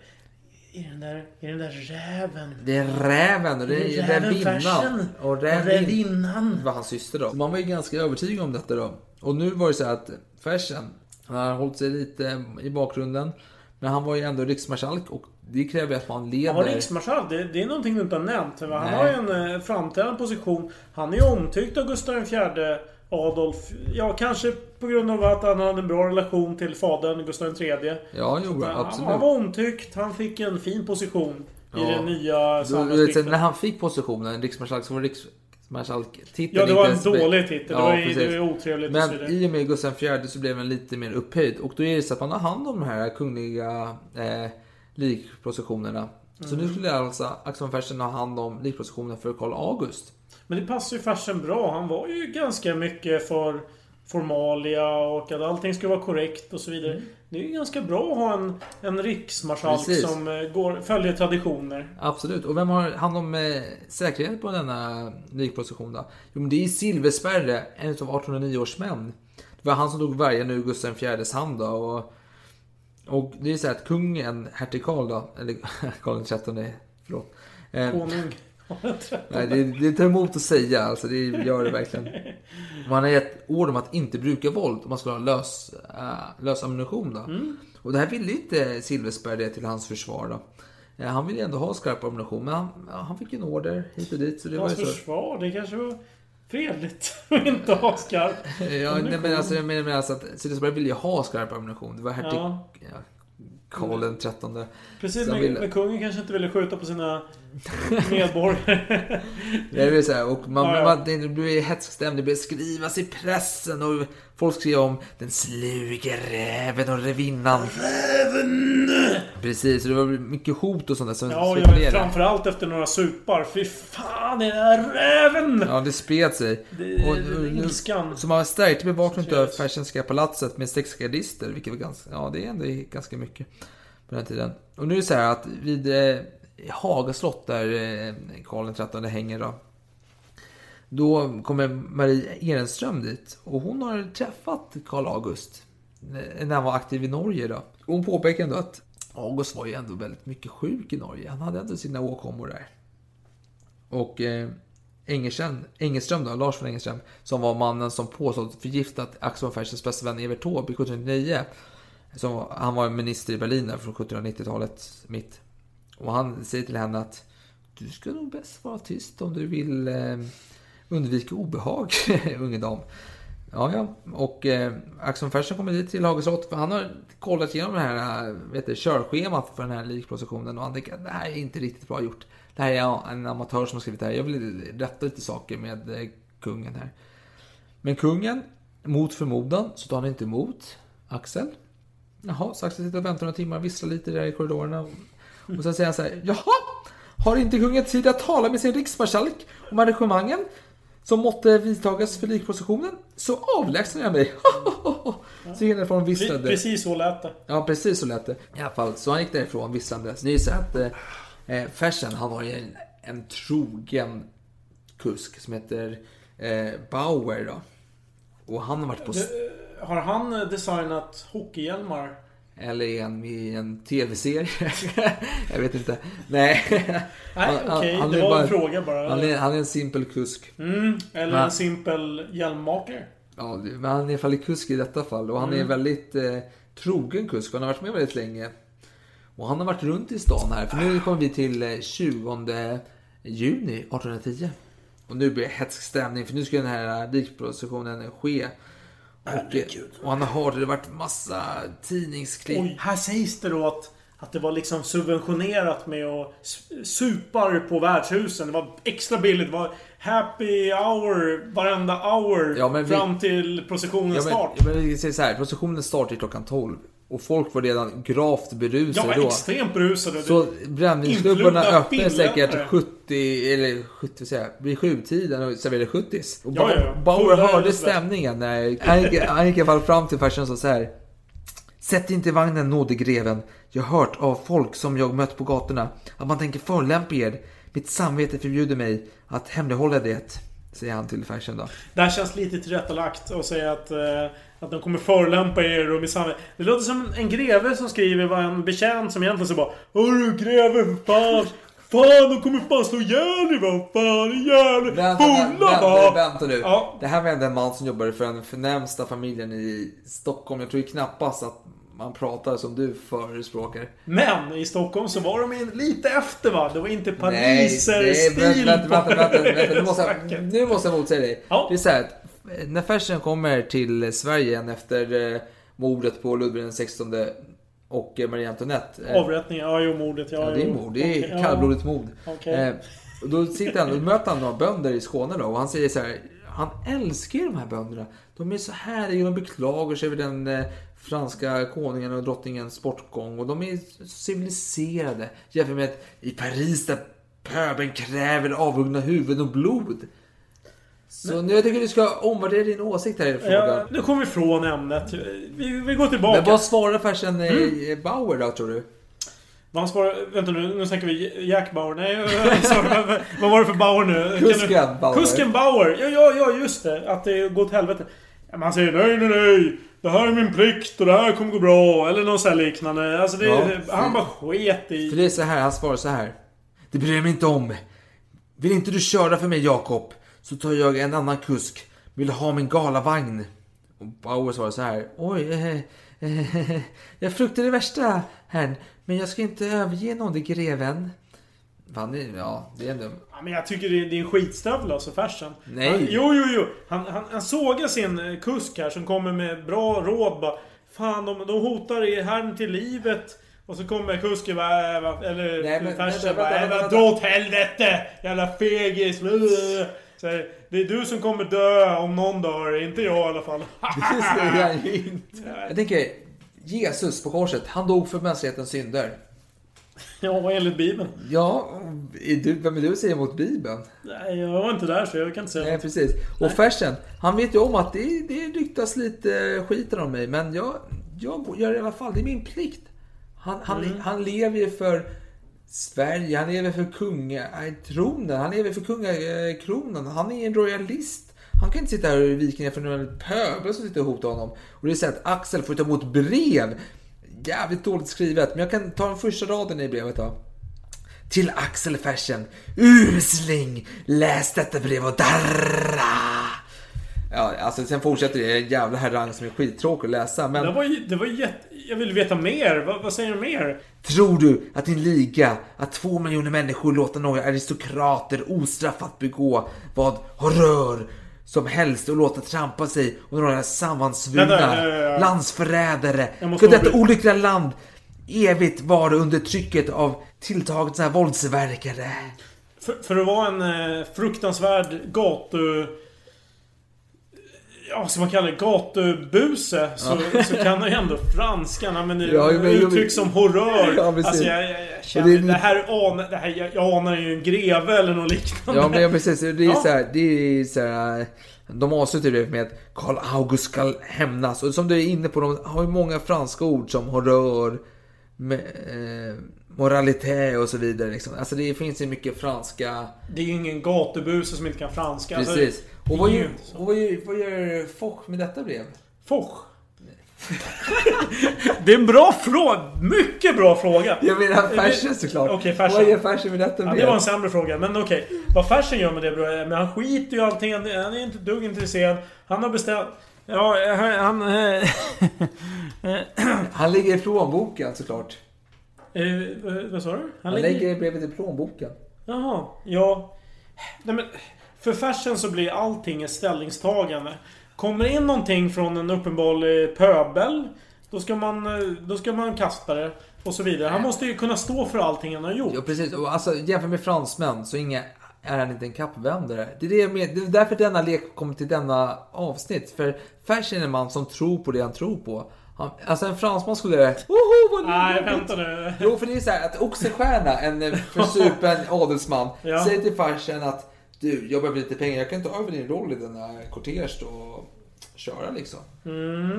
I den där, i den där räven. Det är räven och det Det är rävinnan. Och rävin, Rävinnan. var hans syster då. Så man var ju ganska övertygad om detta då. Och nu var det så här att Fersen, han har hållit sig lite i bakgrunden. Men han var ju ändå riksmarskalk och det kräver ju att man leder. Han var riksmarskalk. Det, det är någonting du inte har nämnt. Han Nej. har ju en eh, framträdande position. Han är ju omtyckt av Gustav IV Adolf. Ja, kanske på grund av att han hade en bra relation till fadern Gustav III. Ja, jo, Så, absolut. Han var omtyckt. Han fick en fin position i Ja. det nya samhällsskiktet. när han fick positionen, riksmarskalk, så var riksmarskalktiteln Ja, det var en dålig titel. Det Ja, var ju- precis. det var otrevligt Men i och med Gustav IV så blev den lite mer upphöjd. Och då är det så att man har hand om de här kungliga eh, likprocessionerna. Så Mm. nu skulle alltså Axel Fersen ha hand om likprocessionen för Karl August. Men det passar ju Fersen bra. Han var ju ganska mycket för formalia och att allting skulle vara korrekt och så vidare. Det är ju ganska bra att ha en, en riksmarskalk Precis. som eh, går, följer traditioner. Absolut. Och vem har hand om eh, säkerhet på denna likprocession då? Jo, men det är Silversperre, en av 1809 års män. Det var han som tog vargen ur Gustav IVs hand då. Och, och det är så här att kungen, hertig Karl då, eller Karl XIII, förlåt. Eh, Konung. Nej, det, det tar emot att säga. Alltså, det gör det verkligen. Man har gett ord om att inte bruka våld om man ska ha lös, äh, lös ammunition. Då. Mm. Och det här ville inte Silversberg det till hans försvar. Då. Eh, Han ville ändå ha skarp ammunition, men han, han fick en order hit och dit. Så det var Hans ju så. försvar, det kanske var fredligt att inte ha skarp Ja, nej, men alltså, jag menar alltså att Silversberg ville ju ha skarp ammunition. Det var hertig Ja. ja. Karl den trettonde. Precis, men, ville- men kungen kanske inte ville skjuta på sina medborgare. Det är väl så här, och man, Ja, ja. man, det blir hetsstämd, det blir skrivas i pressen och folk skriver om den sluge räven och revinnan. Räven! Precis, det var mycket hot och sånt där som Ja, cirkulerade. framförallt efter några supar. Fy fan, den där räven! Ja, det spred sig. Det- Och ilskan. Så man stärkte bevakningen av Fersenska palatset med sex gardister, vilket var ganska, ja det är ändå ganska mycket på den tiden. Och nu är det så här att vid eh, Haga slott där eh, Karl XIII hänger då. Då kommer Marie Ehrenström dit och hon har träffat Karl August eh, när han var aktiv i Norge då. Hon påpekar ändå att August var ju ändå väldigt mycket sjuk i Norge. Han hade ändå sina åkommor där. Och eh, då, Lars von Engelström, som var mannen som påstått förgiftat Axel von Fersens bästa vän Evert Taube 1799. Som, var- han var minister i Berlin där från 1790-talet mitt. Och han säger till henne att du ska nog bäst vara tyst om du vill eh, undvika obehag, unge dam. Ja, ja. Och eh, Axel von Fersen kommer dit till Hageslott för han har kollat igenom det här eh, vet du, körschemat för den här likprocessionen och han tänker att det här är inte riktigt bra gjort. Det här är en amatör som har skrivit det här. Jag vill rätta lite saker med eh, kungen här. Men kungen, mot förmodan, så tar han inte emot Axel. Jaha, så Axel sitter och väntar några timmar, visslar lite där i korridorerna. Och sen säger han så här, jaha, har inte kungen tid att tala med sin riksmarskalk om arrangemangen som måtte vidtagas för likprocessionen, så avlägsnar jag mig. så gick han därifrån visslade. Precis så lät det. Ja, precis så lät det. I alla fall, så han gick därifrån visslande. Så det ju så att eh, eh, Fersen, han har ju en, en trogen kusk som heter eh, Bauer då. Och han har varit på... s- Har han eh, designat hockeyhjälmar? Eller är han med i en tv-serie? jag vet inte. Nej. Okej. han Det är var bara- en fråga bara. Han är, han är en simpel kusk. Mm, eller Ja. en simpel hjälmmakare. Ja, men han är i alla fall kusk i detta fall. Och han är Mm. väldigt eh, trogen kusk. Han har varit med väldigt länge. Och han har varit runt i stan här. För nu kommer vi till eh, 20 juni 1810. Och nu blir det hetsk stämning. För nu ska den här likprocessionen ske. Och, eh, och han har det varit massa tidningsklipp. Här sägs det då att, att det var liksom subventionerat med att supar på värdshusen. Det var extra billigt. Det var happy hour varenda hour Ja, vi- fram till processionens Ja, men, start. ja, men vi säger så här, processionen startar klockan 12. Och folk var redan gravt berusade Ja, då. extremt berusade. Så brännvinsklubbarna pillare. säkert 70, eller 70 säger jag, vid sjutiden och serverade 70 Och Ja, ja, ja. Bauer hörde stämningen när han gick, han gick i alla fall fram till farsan och sa så här. Sätt inte i vagnen nådig greven. Jag har hört av folk som jag mött på gatorna att man tänker förolämpa er. Mitt samvete förbjuder mig att hemlighålla det. Säger han till farsan då. Det här känns lite tillrättalagt att säga att, eh, att de kommer förolämpa er och misshandla Det låter som en greve som skriver vad en betjänt som egentligen så bara Hörru greve för fan! Fan de kommer fan slå ihjäl dig va! Fan ihjäl! Vänta, Fulla vänta, va! vänta nu. Ja. Det här var ändå en man som jobbade för den förnämsta familjen i Stockholm. Jag tror ju knappast att man pratar som du förespråkar. Men i Stockholm så var de in- lite efter va? Det var inte pariser-stil nej, vänta, vänta, på vänta, vänta, nu, måste jag, nu måste jag motsäga dig. Ja. Det är så här att när Fersen kommer till Sverige igen efter eh, mordet på Ludvig den 16 och eh, Marie Antoinette. eh, Avrättningen, ja jo mordet. Ja, Ja, det är mord. Det är ja. kallblodigt mord. Eh, och då sitter han och möter han några bönder i Skåne då och han säger så här. Han älskar ju de här bönderna. De är så härliga och de beklagar sig över den eh, franska konungen och drottningens bortgång. Och de är civiliserade. Jämfört med att i Paris där pöbeln kräver avhuggna huvuden och blod. Så nu jag tycker du ska omvärdera din åsikt här i frågan. Ja, nu kommer vi ifrån ämnet. Vi, vi går tillbaka. Men vad svarar farsan eh, Bauer då tror du? Vad han svarar... Vänta nu, nu snackar vi Jack Bauer. Nej, sorry, vad- var det för Bauer nu? Kusken du- Bauer. Kusken Bauer! Ja, ja, ja, just det. Att det går åt helvete. Men han säger nej, nej, nej. Det här är min plikt och det här kommer gå bra. Eller något sånt här liknande. Alltså det, Ja, han bara sket i... För det är så här, han svarar så här. Det bryr jag mig inte om. Vill inte du köra för mig Jakob, så tar jag en annan kusk. Vill ha min galavagn? Och Bauer svarar så här. Oj, eh, eh, jag fruktar det värsta, herrn. Men jag ska inte överge någon, greven. Fan, ja, det är ändå... Ja, men jag tycker det är, det är en skitstövel alltså, farsan. Nej. Han, jo, jo, jo. Han, han, han sågar sin eh, kusk här som kommer med bra råd bara. Fan, de, de hotar er herrn till livet. Och så kommer kusken bara, äh, eller vänta, bara, vänta, äh, vänta. dra åt helvete! Jävla fegis! Så här, det är du som kommer dö om någon dör, inte jag i alla fall. Det säger han inte. Jag tänker, Jesus på korset, han dog för mänsklighetens synder. ja, enligt Bibeln. Ja, är du, vem är du att säga emot Bibeln? Nej, jag var inte där så jag kan inte säga Nej, något. precis. Och Fersen, han vet ju om att det, det ryktas lite skiten om mig, men jag, jag gör det i alla fall. Det är min plikt. Han, han, Mm. han lever ju för Sverige, han lever för kungatronen, han lever för kungakronan. Han är en royalist. Han kan inte sitta här och vika ner för några pöblar som sitter och hotar honom. Och det är så att Axel får ta emot brev. Jävligt dåligt skrivet, men jag kan ta den första raden i brevet då. Till Axel Fersen. Usling! Läs detta brev och darra! Ja, alltså sen fortsätter det. En jävla harang som är skittråkig att läsa. Men Det var det var jätte... Jag vill veta mer. Vad, vad säger du mer? tror du att din liga, att två miljoner människor låter några aristokrater ostraffat begå vad horrör som helst och låta trampa sig och några sammansvurna Vänta, eh, eh, landsförrädare. För detta avbryta. olyckliga land evigt vara under trycket av tilltaget sådana här våldsverkare. För, för att vara en eh, fruktansvärd gatu... Ja, ska man kalla det? Gatubuse. Så, så kan ju ändå franskan använda Ja, men- uttryck som horrör. Ja, alltså jag, jag, jag känner... det Det, är- här anar... Det här, jag, jag anar ju en greve eller något liknande. Ja men ja, precis, det är Ja. så här, det är så här, de avslutar det med att Karl August ska hämnas. Och som du är inne på, de har ju många franska ord som horrör, med, eh, moralité och så vidare. Liksom. Alltså det finns ju mycket franska... Det är ju ingen gatubuse som inte kan franska. Alltså, Precis. det Och vad gör, och vad gör, vad gör Foch med detta brev? Foch. det är en bra fråga. Mycket bra fråga. Jag menar Fersen såklart. Okej, Fersen. Vad gör Fersen med detta Ja, brev? det var en sämre fråga, men okej. Vad Fersen gör med det bro, men han skiter ju i allting. Han han är inte dugg intresserad. Han har bestämt... Ja, han... han Han lägger i plånboken såklart. eh, vad- sa du? Han lägger brevet i plånboken. Jaha, ja... Nej men... För Fersen så blir allting ett ställningstagande. Kommer in någonting från en uppenbarlig pöbel. Då ska man, eh, då ska man kasta det. Och så vidare. Han måste ju kunna stå för allting han har gjort. Ja precis, och alltså jämfört med fransmän så inga, är han inte en kappvändare. Det är, det, men- det är därför denna lek kommer till denna avsnitt. För Fersen är en man som tror på det han tror på. Han, alltså en fransman skulle... Woho, vad Nej, jobbigt." vänta nu. Jo, för det är så här att Oxenstierna, en eh, försupen adelsman, Ja. säger till farsen att du, jag behöver lite pengar, jag kan ta över din roll i denna kortege och köra liksom.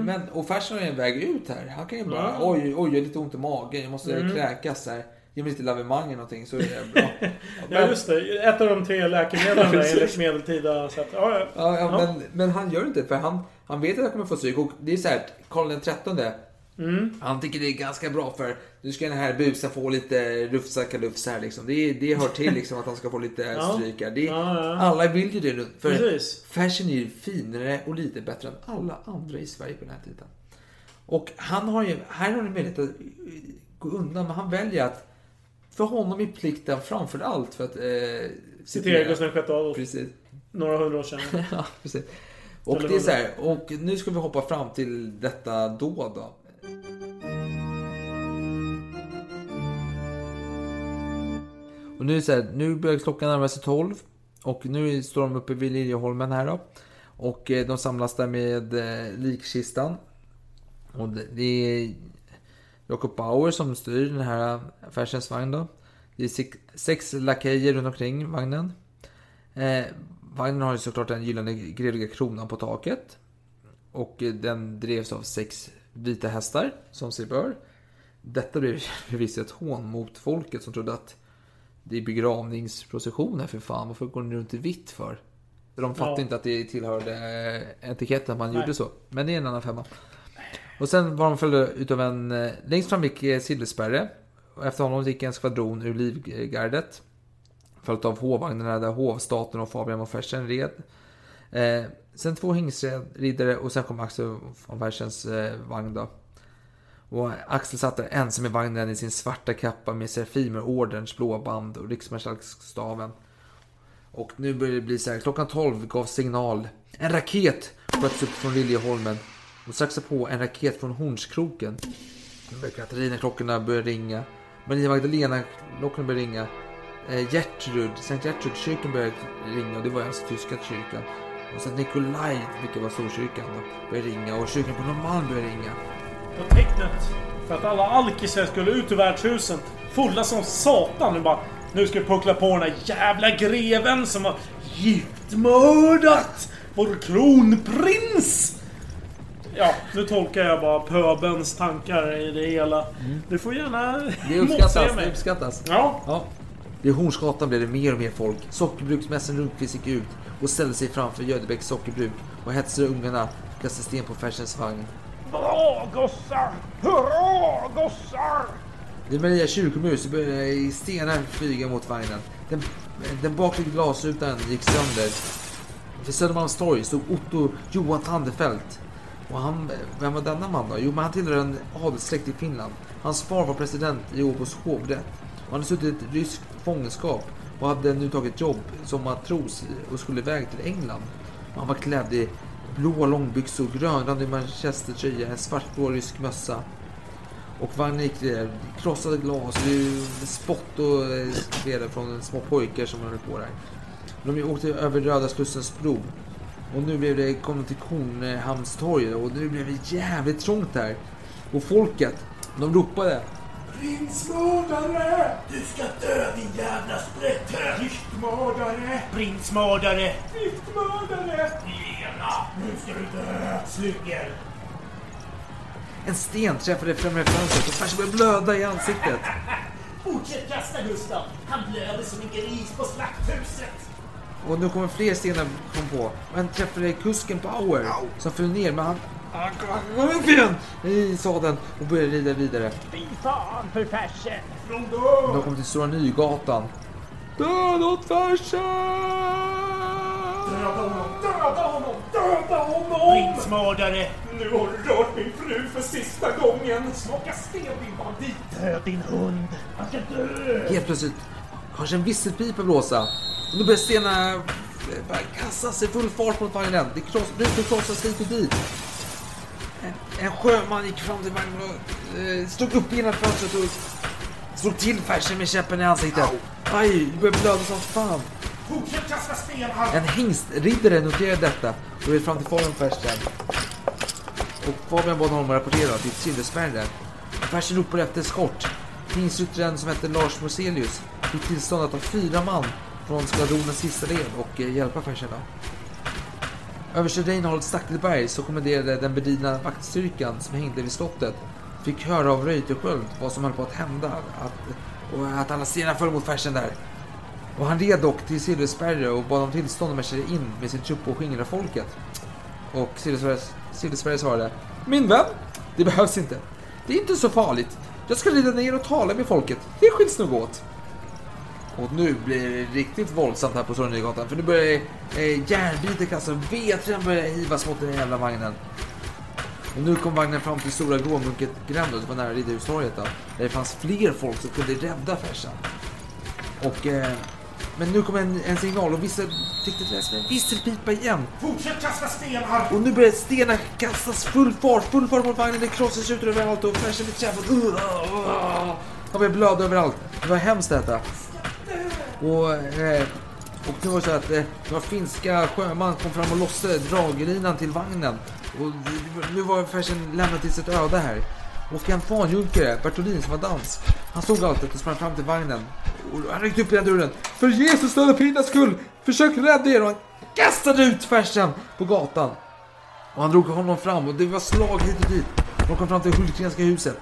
Men, och farsan har ju en väg ut här. Han kan ju bara, Mm. oj, oj, jag har lite ont i magen, jag måste kräkas här. Ge mig lite lavemang eller någonting så är det bra. Ja just det. Ett av de tre läkemedlen där enligt medeltida sätt. Ja, ja. Ja, ja, Ja. Men, men han gör inte det, för han, han vet att han kommer få stryk. Och det är så här, Karl trettonde, Mm. han tycker det är ganska bra för nu ska den här busen få lite rufsakalufs här liksom. Det, det hör till liksom att han ska få lite stryk här. Det. Alla vill ju det nu. För Precis. fashion är ju finare och lite bättre än alla andra i Sverige på den här tiden. Och han har ju, här har han möjlighet att gå undan, men han väljer att för honom är plikten framför allt för att eh, Citera Gustav VI Adolf. Precis. Några hundra år sedan. ja, precis. Och det är så här, och nu ska vi hoppa fram till detta då då. Och nu är så här, nu börjar klockan närma sig 12 och nu står de uppe vid Liljeholmen här då. Och eh, de samlas där med eh, likkistan. Och det, är Jakob Bauer som styr den här affärsens vagn då. Det är sex, sex lakejer runt omkring vagnen. Eh, vagnen har ju såklart den gyllene grevliga kronan på taket. Och eh, den drevs av sex vita hästar, som sig bör. Detta blev förvisso ett hån mot folket som trodde att det är begravningsprocessioner för fan. Varför går ni runt i vitt för? De fattar Ja. inte att det tillhörde eh, etiketten att man Nej. gjorde så. Men det är en annan femma. Och sen var de följda utav en... eh, Längst fram gick eh, Silversperre. Och efter honom gick en skvadron ur Livgardet. Följt av hovvagnarna där hovstaten och Fabian von Fersen red. Eh, sen två hingstriddare och sen kom Axel von Fersens eh, vagn då. Och Axel satt där ensam i vagnen i sin svarta kappa med Serafimerorderns blåa band och riksmarskalksstaven. Och nu började det bli så här, klockan 12 gav signal. En raket sköts upp från Liljeholmen. Och strax på en raket från Hornskroken. Katarina-klockorna började ringa. Maria Magdalena-klockorna började ringa. Eh, Gertrud, Sankt Gertrud-kyrkan började ringa och det var alltså tyska kyrkan. Och Sankt Nikolaj, vilket var Storkyrkan, började ringa och kyrkan på Norrmalm började ringa. Och tecknet för att alla alkisar skulle ut ur värdshuset. Fulla som satan. Nu bara... Nu ska vi puckla på den där jävla greven som har giftmördat vår kronprins! Ja, nu tolkar jag bara pöbens tankar i det hela. Du får gärna Det uppskattas, det uppskattas. Ja. Ja. Vid Hornsgatan blev det mer och mer folk. Sockerbruksmästaren Rundqvist gick ut och ställde sig framför Gödebäcks sockerbruk och hetsade ungarna att kasta sten på Färsens vagn. Bra gossar! Hurra gossar! Vid Maria kyrkomus så började stenar flyga mot vagnen. Den, den bakre glasrutan gick sönder. Vid Södermalmstorg stod Otto Johan Tandefelt. Och han, vem var denna man då? Jo, men han tillhör en adelssläkt i Finland. Hans far var president i Åbos hovrätt. Och han hade suttit i ryskt fångenskap och hade nu tagit jobb som matros och skulle iväg till England. Och han var klädd i blå långbyxor, grönrandig manchestertröja, en svartblå rysk mössa. Och vagnen gick där, krossade glas, det är spott och eh, skräder från små pojkar som höll på där. De åkte över Röda Slussens bro. Och nu blev det, kom de till Kornhamnstorget och nu blev det jävligt trångt där. Och folket, de ropade. Prinsmördare! Du ska dö din jävla sprätte! Giftmördare! Prinsmördare! Giftmördare! Lena! Nu ska du dö! Slugger! En sten träffade främre fönstret och Fersen började blöda i ansiktet. Fortsätt kasta Gustav! Han blöder som en gris på slakthuset! Och nu kommer fler stenar kom på. Och en träffade kusken Bauer som föll ner men han... Han kom upp igen i sadeln och började rida vidare. Fy fan för färsen! Och de kom till Stora Nygatan. Död åt Fersen! Döda honom! Döda honom! Döda honom! Prinsmördare! Nu har du rört min fru för sista gången! Smaka sten din bandit! Död din hund! Han ska dö! Helt plötsligt hörs en visselpipa blåsa. Och då börjar stenarna eh, kastas i full fart mot vagnen. Det kross, rutor krossas hit och dit. En, en sjöman gick fram till vagnen och eh, stod upp innan fönstret och slog till Fersen med käppen i ansiktet. Aj, det börjar blöda som fan. Fortsätt kasta stenar! En hingstriddare noterade detta och red fram till Fabian Fersen. Och Fabian bad honom rapportera till Silversperre. Fersen ropade efter eskort. Hingstryttaren som hette Lars Moselius fick tillstånd att ta fyra man från skvadronens sista led och eh, hjälpa Fersen. Överste Reinhold Stackelberg som kommenderade den bedrivna vaktstyrkan som hängde vid slottet fick höra av Reuterskiöld vad som höll på att hända att, och att alla stenar föll mot färsen där. Och han red dock till Silversperre och bad om tillstånd att marschera in med sin trupp och skingra folket. Och Silversperre svarade Min vän, det behövs inte. Det är inte så farligt. Jag ska rida ner och tala med folket. Det skiljs nog åt. Och nu blir det riktigt våldsamt här på Stora Nygatan för nu börjar eh, järnbitar kastas och vedträn börjar hivas mot den jävla vagnen. Och nu kom vagnen fram till Stora Gråmunket gränd det var nära Riddarhustorget. Där det fanns fler folk som kunde rädda Fersen. Och, eh, men nu kom en, en signal och tyckte det lät som en visselpipa igen. Fortsätt kasta stenar! Och nu börjar stenar kastas full fart, full fart mot vagnen. Det krossas ut överallt och Fersen blir träffad. Han börjar blöda överallt. Det var hemskt detta. Och, eh, och det var så att eh, några finska sjöman kom fram och lossade draglinan till vagnen. Och nu var Fersen lämnad till sitt öde här. Och en fanjunkare, Bertolin som var dansk, han såg allt detta och sprang fram till vagnen. Och han ryckte upp den dörren. För Jesus döda pinnas skull, försök rädda er! Och han kastade ut Fersen på gatan. Och han drog honom fram och det var slag hit och dit. De kom fram till Hultgrenska huset.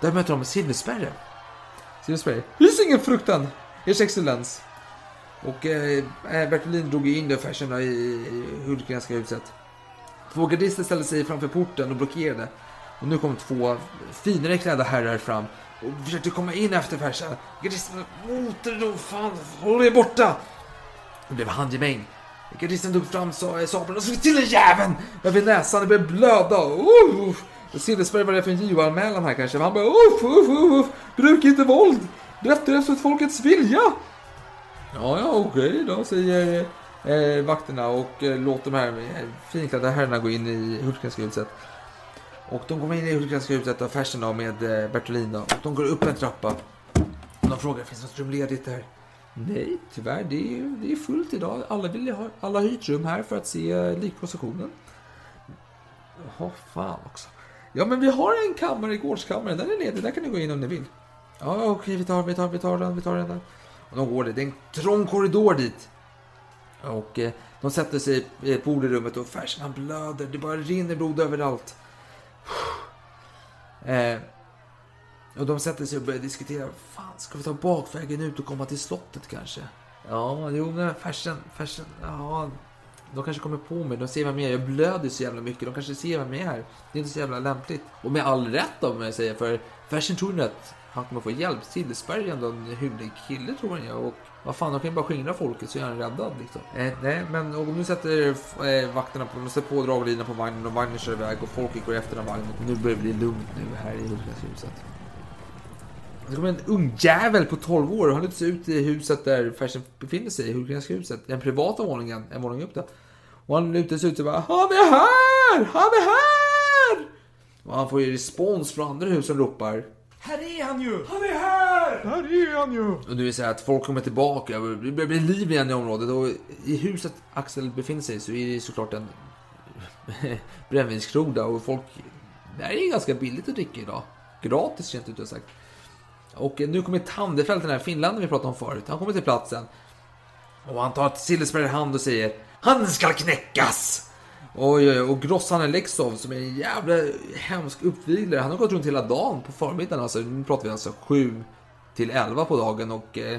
Där mötte de Silverspärre. Silverspärre. Hys ingen fruktan, ers excellens. Och eh, eh Bertolin drog in det Fersen i, i Hultgrenska huset. Två gardister ställde sig framför porten och blockerade. Och nu kom två finare klädda herrar fram och försökte komma in efter färsen. Gardisterna motade dem. Fan, håll er borta! Det blev handgemäng. Gardisten tog fram sa- eh, sabeln och slog till den jäveln över näsan. Det började blöda. Uh. Silversberg var det för en JO-anmälan här kanske. Men han bara uff, uff, uff, uff. Bruk inte våld. Det efter folkets vilja. Ja, ja, okej då, säger eh, eh vakterna och eh, låter de här eh, finklädda herrarna gå in i Hultgrenska huset. Och de kommer in i Hultgrenska huset och Fersen då med eh, Bertolin. Och de går upp en trappa. Och de frågar, finns det något rum ledigt där? Nej, tyvärr. Det är, det är fullt idag. Alla, vill ha, alla har hyrt rum här för att se eh, likprocessionen. Jaha, fan också. Ja, men vi har en kammare i gårdskammaren. Den är ledig. Där kan ni gå in om ni vill. Ja, okej, vi tar, vi tar, vi tar den, vi tar den där. Och de går det. Det är en trång korridor dit. Och eh, de sätter sig eh, på rummet och Fersen han blöder. Det bara rinner blod överallt. Eh, och de sätter sig och börjar diskutera. Fan, ska vi ta bakvägen ut och komma till slottet kanske? Ja, jo, men Fersen, Fersen, ja. De kanske kommer på mig. De ser vem jag är. Jag blöder så jävla mycket. De kanske ser vem jag är. Det är inte så jävla lämpligt. Och med all rätt om jag säger. För Fersen tror att han kommer få hjälp. Sillesberg är ändå en hygglig kille tror jag. Och vad fan, de kan ju bara skingra folket så är han räddad liksom. Eh, nej, men och nu sätter eh, vakterna på, de sätter på draglinan på vagnen och vagnen kör iväg och folket går efter den vagnen. Nu börjar det bli lugnt nu här i Hultgränshuset. Det kommer en ung jävel på 12 år och han lutar ut i huset där Fersen befinner sig, i Hultgrenska huset. Den privata våningen, en våning upp där. Och han lutar sig ut och bara Han är här! Han är här! Och han får ju respons från andra hus som ropar här är han ju! Han är här! Här är han ju! Och nu är det så här att folk kommer tillbaka, det börjar bli liv igen i området och i huset Axel befinner sig så är det såklart en brännvinskrog där och folk... Det här är ju ganska billigt att dricka idag. Gratis rent ut sagt. Och nu kommer Tandefelt, den här finländaren vi pratade om förut. Han kommer till platsen. Och han tar Sillesberg i hand och säger Han ska knäckas! Oj, oj, och grossaren Lexov som är en jävla hemsk uppviglare. Han har gått runt hela dagen på förmiddagen. Alltså, nu pratar vi alltså 7 till 11 på dagen och eh,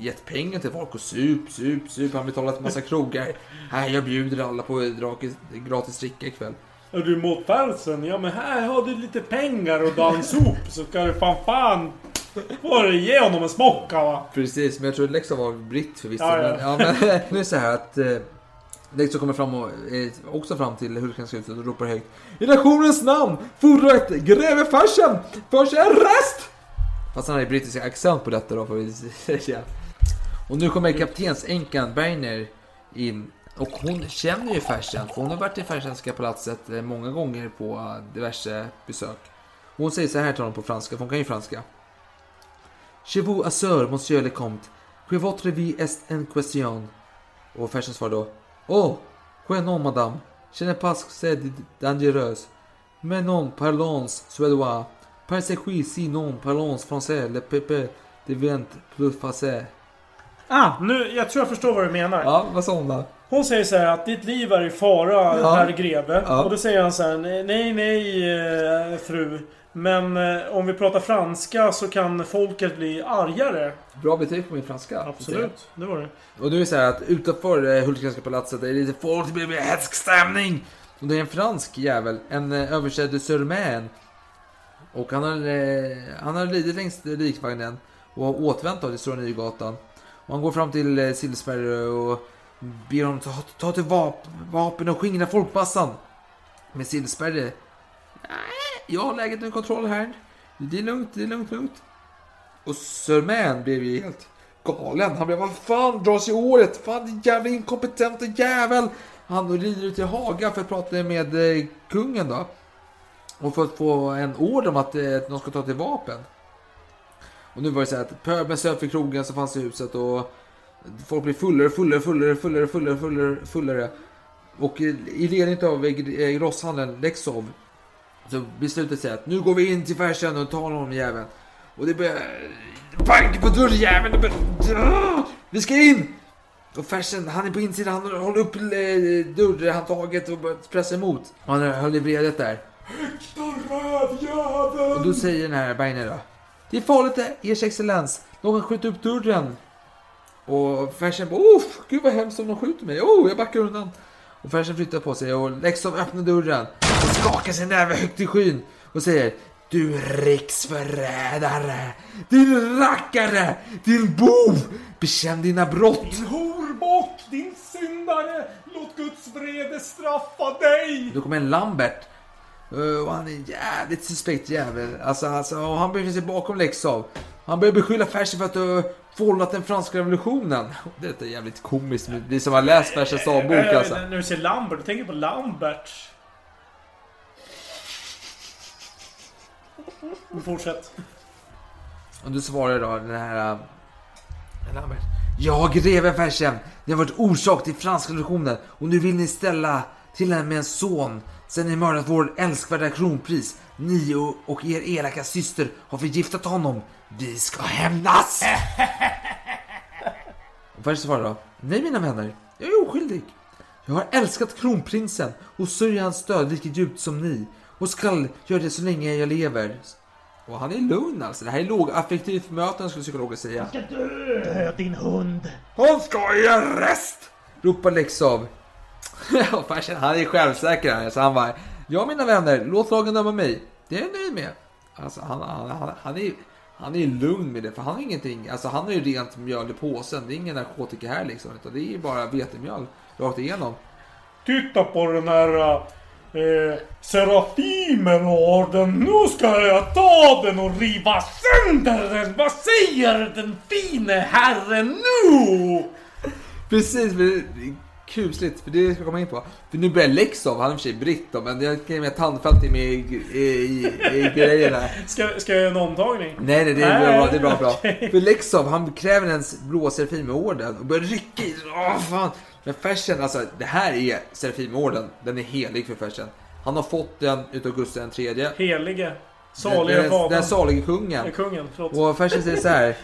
gett pengar till folk och sup, sup, sup. Han har betalat massa krogar. Här, jag bjuder alla på gratis, gratis dricka ikväll. Är du mot pälsen? Ja men här har du lite pengar och dansop så ska du fan fan... Får du ge honom en smocka va? Precis, men jag tror Lexov var britt förvisso. Ja, ja. Men, ja, men nu är det så här att eh, kommer fram och, eh, också fram till Hultgrenska huset och ropar högt. I nationens namn fordrar ett greve Fersen för sin rest! Fast han hade brittisk accent på detta då får vi säga. Och nu kommer kaptensänkan Berner in. Och hon känner ju Fersen, för hon har varit i Fersenska palatset eh, många gånger på eh, diverse besök. Och hon säger så här till honom på franska, för hon kan ju franska. Chez vous assure, monsieur le comte, que votre vie est en question. Och Fersen svarar då. Oh, que non madame, je n'ai pas c'est dangereuse. Mais non parlons suédois. Parce que si non parlons français, le peuple devient plus facile. Ah, nu, jag tror jag förstår vad du menar. Ja, vad sa hon då? Hon säger så här att ditt liv är i fara, Ja. herr greve. Ja. Och då säger han så här, nej, nej, eh, fru. Men eh, om vi pratar franska så kan folket bli argare. Bra betyg på min franska. Absolut, det var det. Och nu är det så här att utanför eh, Hultgrenska palatset är det lite folk, det blir hätsk stämning. Och det är en fransk jävel, en eh, översädd de Surmain. Och han har, eh, han har ridit längs likvagnen och har återvänt till Stora Nygatan. Och han går fram till eh, Sillsberg och ber honom ta, ta till vap, vapen och skingra folkmassan. Men Sillsberg, nej, jag har läget under kontroll här. Det är lugnt, det är lugnt, lugnt. Och Sörmän blev ju helt galen. Han blev, vad fan dras i året? Fan din jävla inkompetenta jävel! Han rider ut till Haga för att prata med eh, kungen då. Och för att få en order om eh, att de ska ta till vapen. Och nu var det så här att pöbeln söp för krogen som fanns i huset och folk blir fullare, fullare, fullare, fullare, fullare, fullare, fullare. Och i ledning av eh, grosshandeln Lexov så beslutet sig att nu går vi in till Fersen och tar honom jäveln. Och det börjar banka på dörrjäveln. Det börjar... Vi ska in! Och Fersen, han är på insidan, han håller upp eh, dörrhandtaget och börjar pressa emot. Och han höll i vredet där. Och då säger den här Bergner då. Det är farligt det, ers excellens. Någon skjuter upp dörren. Och Fersen bara, oh, gud vad hemskt om de skjuter mig. Oh, jag backar undan. Och Fersen flyttar på sig och Lexov öppnar dörren och skakar sin näve högt i skyn och säger Du riksförrädare! Din rackare! Din bov! Bekänn dina brott! Din horbock, din syndare! Låt Guds vrede straffa dig! Då kommer en Lambert. Eh, Och han är en jävligt suspekt jävel. Alltså, alltså, och han befinner sig bakom Lexov. Han börjar beskylla Fersen för att ha vållat den franska revolutionen. Det är jävligt komiskt. Vi som har läst Fersens dagbok Eh, alltså. När du säger Lambert, du tänker på Lambert. Fortsätt. Och du svarar då den här... äh, Lambert. Ja, greve Fersen. Ni har varit orsak till franska revolutionen och nu vill ni ställa till henne med en son. Sen ni mördat vår älskvärda kronpris. Ni och, och er elaka syster har förgiftat honom. Vi ska hämnas! och Fersen svarar då. Nej mina vänner, jag är oskyldig. Jag har älskat kronprinsen och sörjer hans död lika djupt som ni. Och skall göra det så länge jag lever. Och han är lugn alltså. Det här är lågaffektivt möten skulle psykologer säga. Dö, din hund! Han ska i arrest! Ropar farsan, han är självsäker här. Så han bara, ja mina vänner, låt lagen döma mig. Det är jag nöjd med. Alltså han, han, han, han, är, han är lugn med det, för han har ingenting. Alltså han har ju rent mjöl i påsen. Det är ingen narkotika här liksom. Utan det är bara vetemjöl rakt igenom. Titta på den här eh, Serafimen har den. Nu ska jag ta den och riva sönder den. Vad säger den fine herren nu? Precis, för det är kusligt, för det ska jag komma in på. För nu börjar Lexov, han är i och för sig britt då, men jag kan med tandfält i, i, i, i grejen här. Ska, ska jag göra en omtagning? Nej, nej, det är bra, det är bra, bra. okej. För Lexov, han kräver ens blå Serafimerorden och börjar rycka i. Åh, fan. Men Fersen, alltså det här är Serafimerorden. Den är helig för Fersen. Han har fått den utav Gustav den tredje. Helige. Salige den, fadern. den salige kungen. Eh, Kungen, förlåt. Och Fersen säger så här.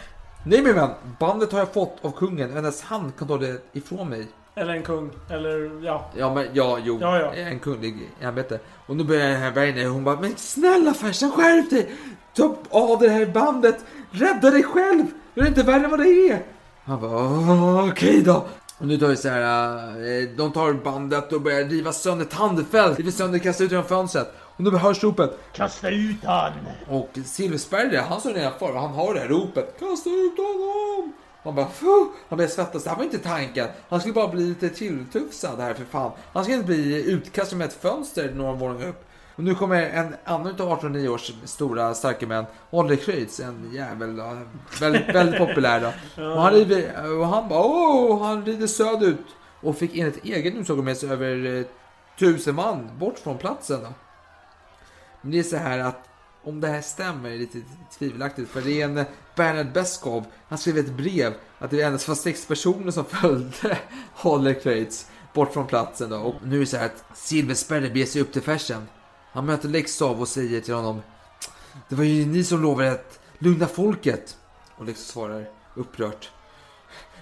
Nej min vän, bandet har jag fått av kungen endast han kan ta det ifrån mig. Eller en kung. Eller ja. Ja men ja, jo. Ja, ja. En kunglig ämbete. Och nu börjar den här Werner, hon bara Men snälla Fersen skärp dig! Ta av det här bandet! Rädda dig själv! Gör inte värre än vad det är! Han bara "Åh, okej då. Och nu tar vi så här, eh, de tar bandet och börjar riva sönder tandfält. River sönder kastar ut genom fönstret. Och nu hörs ropet. Kasta ut han! Och Silversberg, han står nedanför och han har det här ropet. Kasta ut honom! Han bara, Fuh! han börjar svettas. Det här var inte tanken. Han skulle bara bli lite tilltufsad här för fan. Han ska inte bli utkastad med ett fönster några våningar upp. Och nu kommer en annan av 1809 års stora starka män, Ollerkreutz, en jävel då. Väldigt, väldigt populär då. Och han, river, och han bara, åh, han rider söderut. Och fick enligt egen utsago med sig över eh, tusen man bort från platsen då. Men det är så här att om det här stämmer är lite tvivelaktigt. För det är en eh, Bernard Beskov. Han skrev ett brev att det endast var sex personer som följde Holler Kreutz bort från platsen. Då. Och nu är det så här att Silversperre beger sig upp till färsen. Han möter Lexov och säger till honom. Det var ju ni som lovade att lugna folket. Och Lex svarar upprört.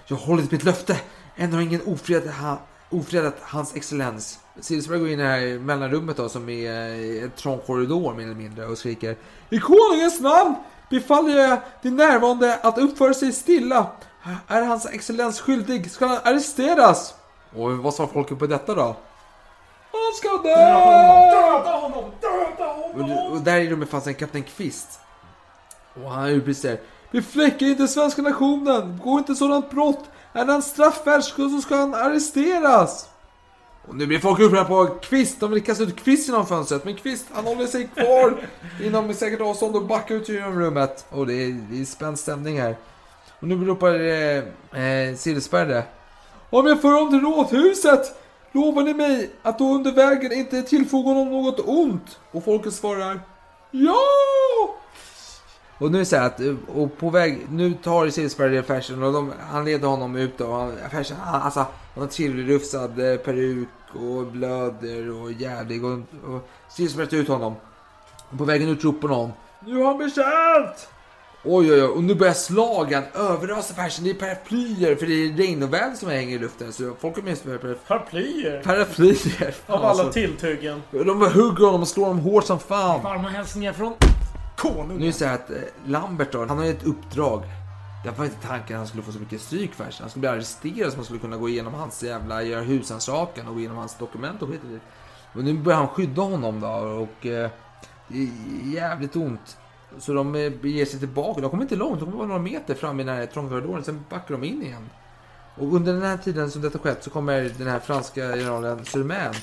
Jag har hållit mitt löfte. Ändå har ingen ofredat, ha, ofredat hans excellens. Silversberg går in i det här mellanrummet då, som är en trång korridor mer eller mindre och skriker I konungens namn befaller jag de närvarande att uppföra sig stilla. Är hans excellens skyldig ska han arresteras. Och vad svarar folket på detta då? Han ska dö! Döda honom! Döda honom! Och, och där i rummet fanns en kapten Kvist. Och han utbrister. Befläcka inte svenska nationen! Gå inte sådant brott! Är han straffvärd så ska han arresteras! Och nu blir folk upprörda på Kvist. De vill kasta ut Kvist genom fönstret. Men Kvist, han håller sig kvar inom säkert avstånd och backar ut genom rummet. Och det är, det är spänd stämning här. Och nu ropar eh, eh, Silversberg Om jag för honom till rådhuset lovar ni mig att då under vägen inte tillfoga honom något ont? Och folket svarar Ja! Och nu säger att, och på väg, nu tar Silversberg Fersen och de, han leder honom ut och Han, Fersen, han, alltså, han har tillrufsad eh, peruk och blöder och jävlig och, och Silversberg tar ut honom. Och på vägen ut ropar någon Nu har han bekänt! Oj, oj, oj, och nu börjar slagen överösa Fersen. Det är paraplyer, för det är regnoväder som hänger i luften. Så folk har med sig para- Paraplyer. paraplyer. Av alla alltså. tilltyggen. De bara hugger honom och slår honom hårt som fan. Varma hälsningar från Nu är konungen. det så här att eh, Lambert då, han har ju ett uppdrag. Det var inte tanken att han skulle få så mycket stryk för sig. Han skulle bli arresterad så man skulle kunna gå igenom hans jävla, göra husrannsakan och gå igenom hans dokument och skit. Och nu börjar han skydda honom då och eh, det är jävligt ont. Så de eh, ger beger sig tillbaka. De kommer inte långt, de kommer bara några meter fram i den här trånga korridoren. Sen backar de in igen. Och under den här tiden som detta skett så kommer den här franska generalen Surmain.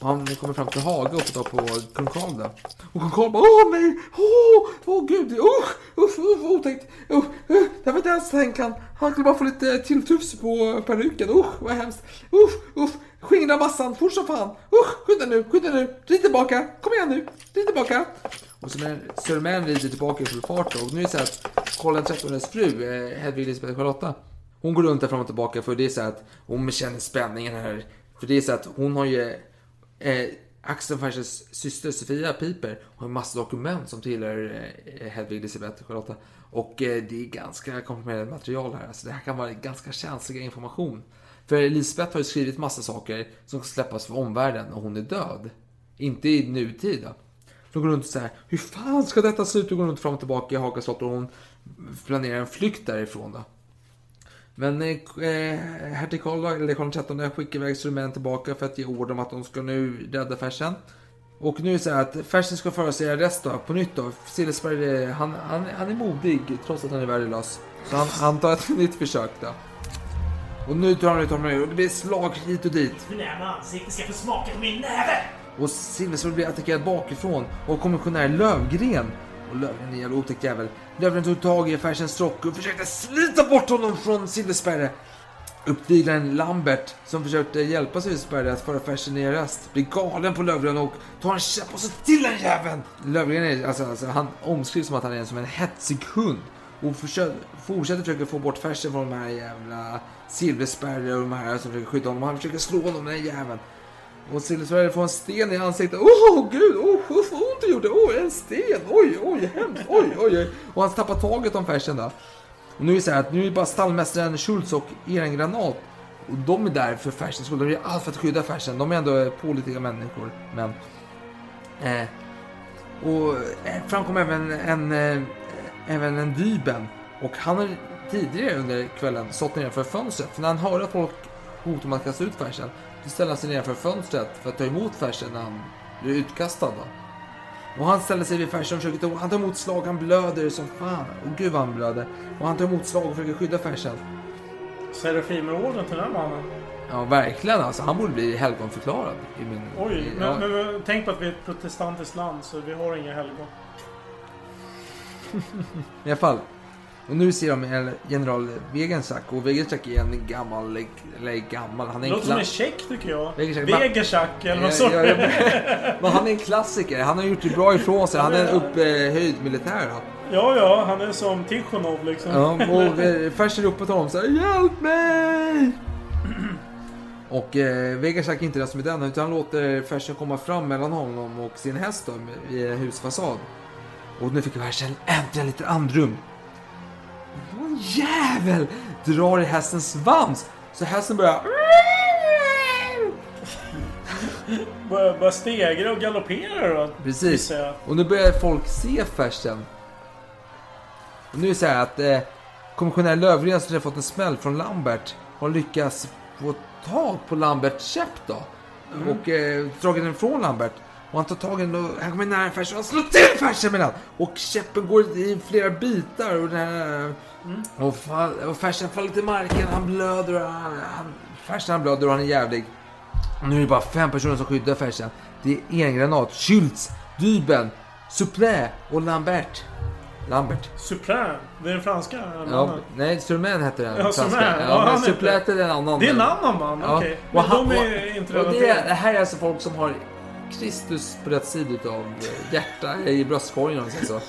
Och han kommer fram till Haga och får tag på kung Karl där. Och kung Karl bara åh nej, åh, åh gud, usch, usch, usch, otäckt, usch, usch, det var inte ens tänkt han. Han skulle bara få lite tilltufs på peruken, usch, vad hemskt, usch, usch, skingra massan, fort som fan, usch, skynda nu, skynda nu, rid tillbaka, kom igen nu, rid tillbaka. Och Sir Sir Man rider tillbaka i full fart då. Och nu är det så här att Karl XIIIs fru, eh, Hedvig Elisabeth Charlotta, hon går runt där fram och tillbaka för det är så att hon känner spänningen här. För det är så att hon har ju eh, Axel Ferses syster Sofia Piper har en massa dokument som tillhör eh, Hedvig Elisabeth Charlotta. Och eh, det är ganska komprimerat material här. Alltså det här kan vara ganska känslig information. För Elisabeth har ju skrivit massa saker som ska släppas för omvärlden och hon är död. Inte i nutid då. De går runt såhär. hur fan ska detta se ut? Och går runt fram och tillbaka i Haga slott och hon planerar en flykt därifrån då. Men eh, eh, hertig Karl, eller Karl XIII, skickar iväg Sir tillbaka för att ge order om att de ska nu rädda Fersen. Och nu är det så här att Fersen ska föras i arrest då, på nytt då. Silesberg, eh, han, han, han är modig trots att han är värdelös. Så han, han tar ett nytt försök då. Och nu tar han ut honom och det blir slag hit och dit. Förnäma ansikte ska få smaka på min näve! Och Silversberg blir attackerad bakifrån och kommissionär Lövgren. Och Lövgren är en jävla otäck jävel. Lövgren tog tag i Fersens strock och försökte slita bort honom från Silversberg. Uppviglaren Lambert, som försökte hjälpa Silversberg att föra Fersen i arrest, blir galen på Lövgren och tar en käpp och så till den jäveln! Lövgren är, alltså, alltså, han omskrivs som att han är som en hetsig hund. Och försöker, fortsätter försöka få bort Fersen från de här jävla Silversberg och de här som försöker skydda honom. Han försöker slå honom, den här jäveln. Och Silversberg får en sten i ansiktet. Åh oh, gud, oh, vad ont det gjorde. Åh, oh, en sten. Oj, oj, hemskt. Oj, oj, oj. Och han tappar taget om Fersen då. Och nu är det så här att nu är det bara stallmästaren Schultz och Ehrengranat. Och de är där för Fersens skull. De gör allt för att skydda Fersen. De är ändå pålitliga människor. Men... Eh, och eh, framkom även en, eh, även en Dyben. Och han har tidigare under kvällen stått nedanför fönstret. För när han hör att folk hotar om att kasta ut Fersen. Då ställer han sig nedanför fönstret för att ta emot Fersen när han blir utkastad. Då. Och han ställer sig vid Fersen och försöker ta, han tar emot slag, han blöder som fan. Och gud vad han blöder. Och han tar emot slag och försöker skydda Fersen. Serafimerorden till den här mannen. Ja, verkligen alltså. Han borde bli helgonförklarad. I min, Oj, i, men, ja. men tänk på att vi är ett protestantiskt land så vi har inga helgon. I alla fall. Och nu ser de en general Wegensack. Och Wegensack är en gammal, eller gammal, han är en låter som en tjeck tycker jag. Wegersack eller något sånt. ja, ja, Men han är en klassiker. Han har gjort det bra ifrån sig. Han är en upphöjd militär. Ja, ja, han är som Tikhonov liksom. Ja, och eh, Fersen ropar till honom så här, Hjälp mig! Och eh, Vegasak är inte den som är den, utan han låter Fersen komma fram mellan honom och sin häst då, i husfasad. Och nu fick Fersen äntligen lite andrum. Någon jävel drar i hästens svans, så hästen börjar... Börjar, stegra och galoppera då. Precis. Och nu börjar folk se Fersen. Och nu är det så här att eh, kommissionär Löfgren som har fått en smäll från Lambert har lyckats få tag på Lamberts käpp då. Mm. Och eh, dragit den från Lambert. Och han tar tag i den och han kommer nära Fersen och han slår till Fersen med den. Och käppen går i flera bitar. Och, den här, Mm. och, fall, och Fersen faller till marken. Han blöder. och Han, han, Fersen han blöder och han är jävlig. Och nu är det bara fem personer som skyddar Fersen. Det är Engranat, Schultz, Dyben, Suplä och Lambert. Lambert. Supreme, det är den franska Ja, nej, Surman heter den. Ja. Surman. Ja, Ja, Suplät är en annan. Det är en annan man, okej. Och Men han- de är inte och det, relaterade. det här är alltså folk som har Kristus på rätt sida av eh, hjärta i bröstkorgen om så.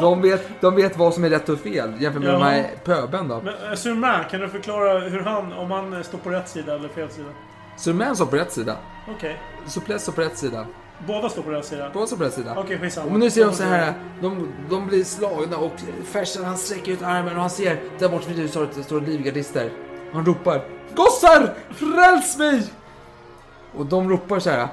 De vet, de vet vad som är rätt och fel jämfört med Ja. de här pöben då. Men eh, Surman, kan du förklara hur han, om han eh, står på rätt sida eller fel sida? Surman står på rätt sida. Okej. Suplät står på rätt sida. Båda står på rätt sida? Båda står på rätt sida. Okej, skitsamma. Men nu ser de så här, de, de blir slagna och Fersen han sträcker ut armen och han ser där bort vid huset står livgardister. Han ropar Gossar! Fräls mig! Och de ropar så här.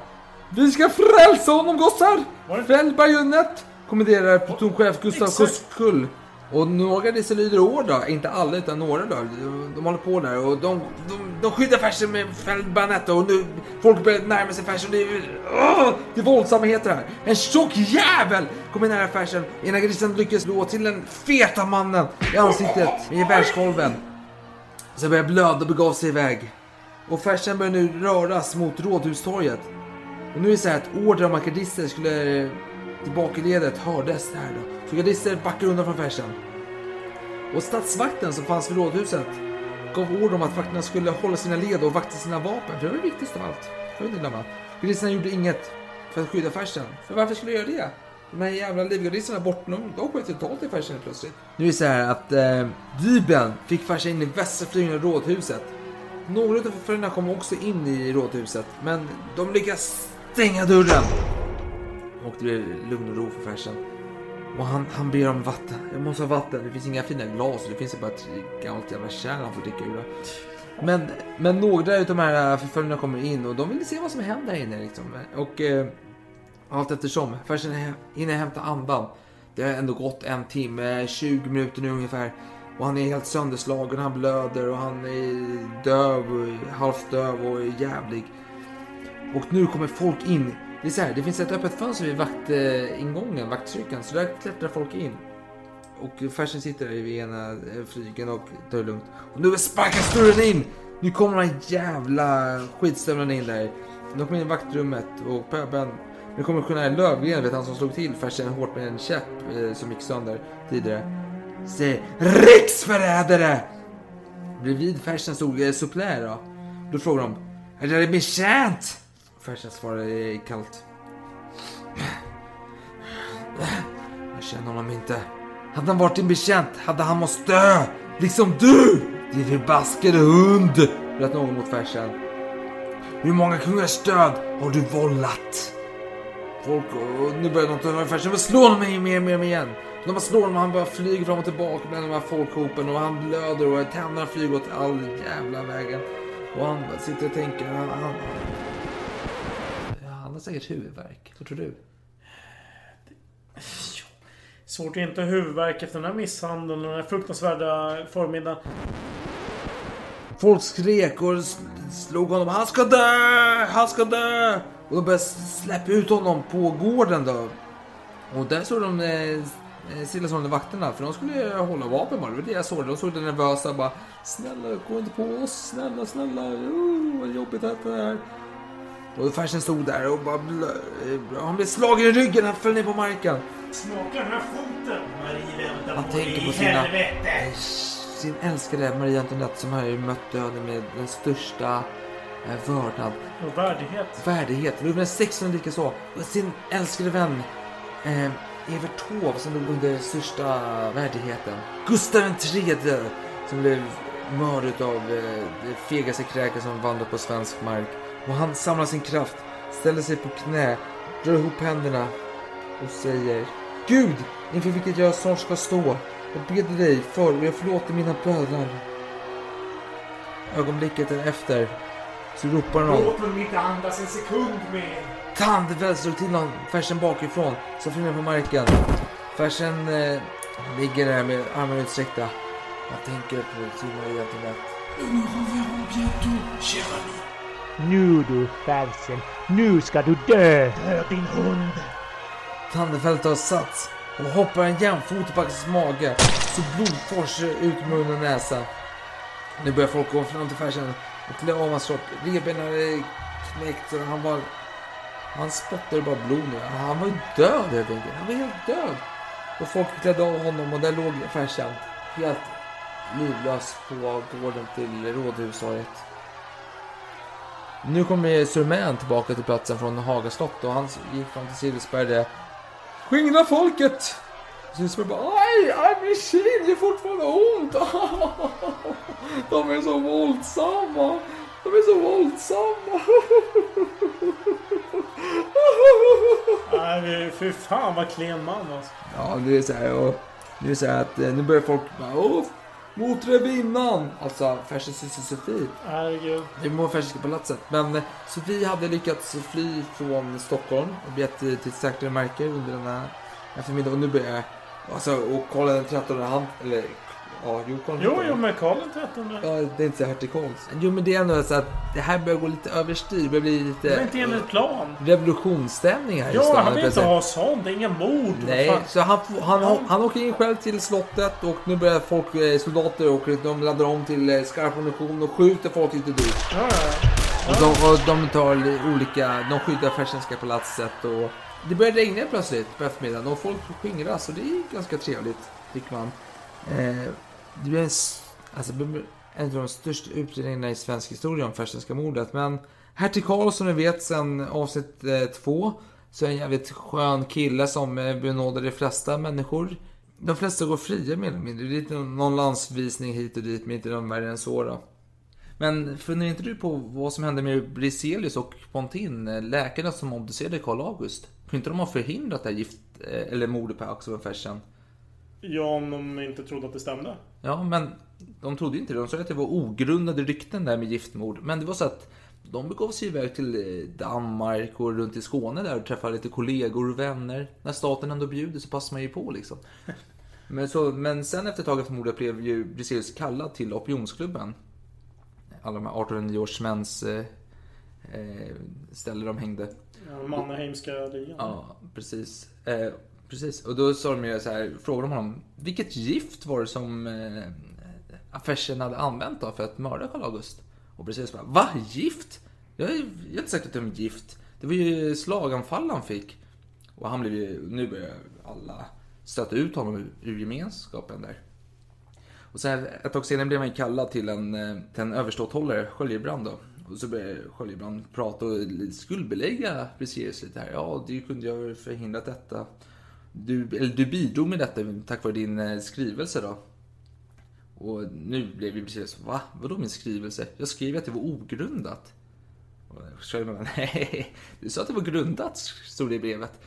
Vi ska frälsa honom gossar! Fäll bajonett! Kommenderar plutonchef Gustav. Kuskull. Och några disser lyder order, inte alla utan några då. De, de håller på där och de, de, de skyddar Fersen med fälld bajonett och nu folk börjar närma sig Fersen. Det är, åh, det är våldsamheter här. En tjock jävel kommer nära Fersen innan grisen lyckas slå till den feta mannen i ansiktet i världskolven. Sen börjar blöda och begav sig iväg. Och Fersen börjar nu röras mot Rådhustorget. Och nu är det så här att order om att gardister skulle tillbaka i ledet hördes där då. Så gardister backar undan från Fersen. Och statsvakten som fanns vid rådhuset gav order om att vakterna skulle hålla sina led och vakta sina vapen. För det var det viktigaste av allt. Jag inte glömma. Gardisterna gjorde inget för att skydda Fersen. För varför skulle de göra det? De här jävla livgardisterna bort, de, de ju totalt i Fersen plötsligt. Nu är det så här att eh, Dyben fick Fersen in i västra flygningen av rådhuset. Några av förföljarna kom också in i rådhuset, men de lyckas stänga dörren. Och det blir lugn och ro för Fersen. Och han, han ber om vatten. Jag måste ha vatten. Det finns inga fina glas. Det finns bara ett gammalt jävla kärl han får dricka ur. Men, men några av de här förföljarna kommer in och de vill se vad som händer här inne. Liksom. Och eh, allt eftersom. Fersen hinner hämta andan. Det har ändå gått en timme, 20 minuter nu ungefär. Och han är helt sönderslagen, han blöder och han är döv, halvt döv och jävlig. Och nu kommer folk in. Det är så här, det finns ett öppet fönster vid vaktingången, vaktstyrkan, så där klättrar folk in. Och Fersen sitter där vid ena eh, flygen och tar det lugnt. Och nu sparkas dörren in! Nu kommer de här jävla skitstövlarna in där. De kommer in i vaktrummet och pöbeln. Nu kommer missionär Lövgren, vet han som slog till Fersen hårt med en käpp eh, som gick sönder tidigare. Säger riksförrädare! Bredvid Fersen stod eh, Supplär då. Då frågar de, är det betjänt? Fersen svarar kallt. Jag känner honom inte. Hade han varit en betjänt hade han måste dö! Liksom du! Din förbaskade hund! Bröt någon mot Fersen. Hur många kungars död har du vållat? Folk, nu börjar de ta över Fersen. Men slå honom mer, mer, mer igen! De slår honom han bara flyger fram och tillbaka bland de här folkhopen och han blöder och tänderna flyger åt all jävla vägen. Och han sitter och tänker, han, han, har säkert huvudvärk. Vad tror du? Svårt att inte ha huvudvärk efter den här misshandeln och den här fruktansvärda förmiddagen. Folk skrek och slog honom. Han ska dö! Han ska dö! Och de började släppa ut honom på gården då. Och där såg de eh, stillastående vakterna. För de skulle hålla vapen bara. Det var det jag såg. De såg det nervösa bara. Snälla, gå inte på oss. Snälla, snälla. Oh, vad jobbigt det är. Och Fersen stod där och bara blö, eh, Han blev slagen i ryggen. Han föll ner på marken. Smaka den här foten, Marie väntar Han på tänker på sina, helvete. eh, sin älskade Marie Antoinette som har ju mött döden med den största eh, vördnad. Och värdighet. Värdighet. Ludvig XVI likaså. Och sin älskade vän eh, Evert Taube som dog under största värdigheten. Gustav III som blev mördad av eh, det fegaste kräket som vandrat på svensk mark. Och han samlar sin kraft, ställer sig på knä, drar ihop händerna och säger Gud, inför vilket jag snart ska stå. Jag ber dig för och jag förlåter mina bönar. Ögonblicket efter så ropar någon Låt honom inte andas en sekund mer. Tandväl slog till honom Fersen bakifrån som föll ner på marken. Fersen eh, ligger där med armarna utsträckta. Han tänker på Maria Antoinette. Nu du Fersen, nu ska du dö! Dö din hund. Tandefält tar sats och hoppar en jämfota på Axels mage så blod forsar ut mun och näsa. Nu börjar folk gå fram till Fersen och klä av hans kropp. Revbenen är knäckt och han var... Han spottade bara blod nu. Han var ju död helt enkelt. Han var helt död. Och folk klädde av honom och där låg Fersen helt livlös på gården till Rådhustorget. Nu kommer Surmän tillbaka till platsen från Haga slott och han gick fram till Silversberg där. Skingra folket! Silversberg bara aj, aj min kind gör fortfarande ont. De är så våldsamma. De är så våldsamma. Nej, fy fan vad klen man alltså. Ja, det är så här och det är så här att eh, nu börjar folk bara åh, mot revinnan. Alltså Fersens syster Sofie. Herregud. Det var Fersiska palatset. Men eh, Sofie hade lyckats fly från Stockholm och begett till säkrare marker under den här eftermiddagen. Och nu börjar alltså, och Karl den trettonde han, eller ja, den Jo, jo, men Karl XIII. Ja, det är inte så hertig Karls. Jo, men det är ändå så att det här börjar gå lite överstyr. Det börjar bli lite är inte enligt plan. revolutionsstämning här i Ja, stan, han vill inte plötsligt. ha sånt. Det är inga mord. Nej, fan. så han, han, han, han åker in själv till slottet och nu börjar folk, eh, soldater och de laddar om till eh, skarp ammunition och skjuter folk lite dyrt. Ja, ja. Och de, och de tar li- olika, de skyddar Fersenska palatset och det börjar regna plötsligt på eftermiddagen och folk skingras och det är ganska trevligt, tycker man. Eh, det blir en, alltså, en av de största utredningarna i svensk historia om Fersenska mordet, men Hertig Karl som ni vet sen avsnitt eh, två Så är en jävligt skön kille som eh, benådar de flesta människor. De flesta går fria mer eller mindre. Det är lite någon landsvisning hit och dit, men inte någon värre än så då. Men funderar inte du på vad som hände med Briselius och Pontin, eh, läkarna som obducerade Karl August? Kunde inte de ha förhindrat det här gift, eh, eller mordet på Axel von Fersen? Ja, om de inte trodde att det stämde. Ja, men de trodde inte det. De sa att det var ogrundade rykten där med giftmord. Men det var så att de begav sig iväg till eh, Danmark och runt i Skåne där och träffade lite kollegor och vänner. När staten ändå bjuder så passar man ju på liksom. Men, så, men sen efter ett tag efter mordet blev ju Briselius kallad till opinionsklubben. Alla de här 1809-årsmäns eh, eh, ställe de hängde. Ja, Mannerheimska ligan. Ja, precis. Eh, precis. Och då sa de ju så här, frågade de honom, vilket gift var det som eh, affärsen hade använt då för att mörda Karl August? Och precis bara, va? Gift? Jag är jag har inte sagt att det är gift. Det var ju slaganfall han fick. Och han blev ju, nu börjar alla stöta ut honom ur, ur gemenskapen där. Och sen ett tag senare blev han ju kallad till en, eh, till en överståthållare, Sköljebrand då. Och så började Sköljebrand prata och skuldbelägga Briseus lite här. Ja, du kunde ju ha förhindrat detta. Du, eller du bidrog med detta tack vare din eh, skrivelse då. Och nu blev vi precis va? Vadå min skrivelse? Jag skrev ju att det var ogrundat. Och jag med, nej, du sa att det var grundat, stod det i brevet.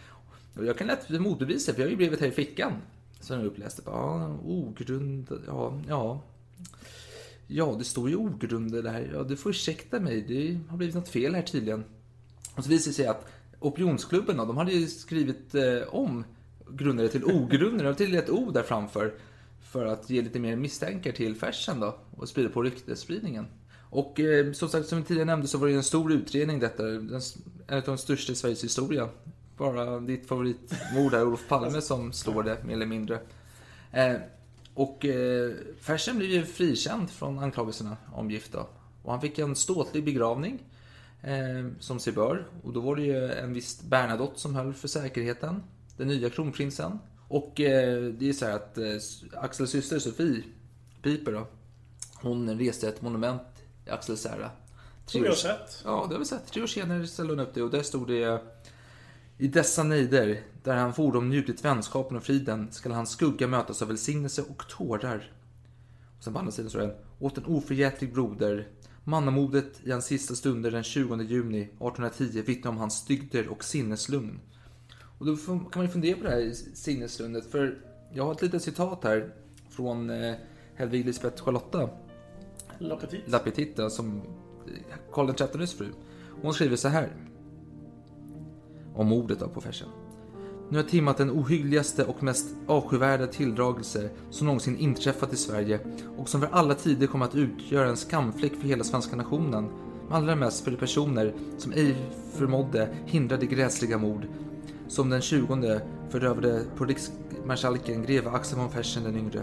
Och jag kan lätt motbevisa, för jag har ju brevet här i fickan. Så jag uppläste. Ja, ah, ogrundat, ja, ja. Ja, det står ju ogrundade där. Ja, du får ursäkta mig. Det har blivit något fel här tydligen. Och så visade det sig att opinionsklubben då, de hade ju skrivit eh, om grundare till ogrundade. De till ett O där framför. För att ge lite mer misstankar till Fersen då. Och sprida på ryktesspridningen. Och eh, som sagt, som vi tidigare nämnde så var det en stor utredning detta. Den, en av de största i Sveriges historia. Bara ditt favoritmord här, Olof Palme, som slår det mer eller mindre. Eh, och eh, Fersen blev ju frikänd från anklagelserna om gift då. Och han fick en ståtlig begravning. Eh, som sig bör. Och då var det ju en viss Bernadotte som höll för säkerheten. Den nya kronprinsen. Och eh, det är så här att eh, Axels syster Sofie Piper då. Hon reste ett monument i Axels ära. Som vi har sett. Ja, det har vi sett. Tre år senare ställde hon upp det och där stod det i dessa nejder, där han fordom njutit vänskapen och friden, skall hans skugga mötas av välsignelse och tårar. Och sen på andra sidan står det, åt en oförgätlig broder, mannamodet i hans sista stunder den 20 juni 1810 vittnar om hans dygder och sinneslugn. Och då kan man ju fundera på det här sinneslugnet, för jag har ett litet citat här från eh, Hedvig Lisbeth Charlotta La Petite. La Petita, som Karl XIIIs fru. Hon skriver så här om mordet på Fersen. Nu har timmat den ohyggligaste och mest avskyvärda tilldragelse som någonsin inträffat i Sverige och som för alla tider kommer att utgöra en skamfläck för hela svenska nationen. Allra mest för de personer som ej förmådde hindra det gräsliga mord som den 20 förövade på riksmarskalken greve Axel von Fersen den yngre.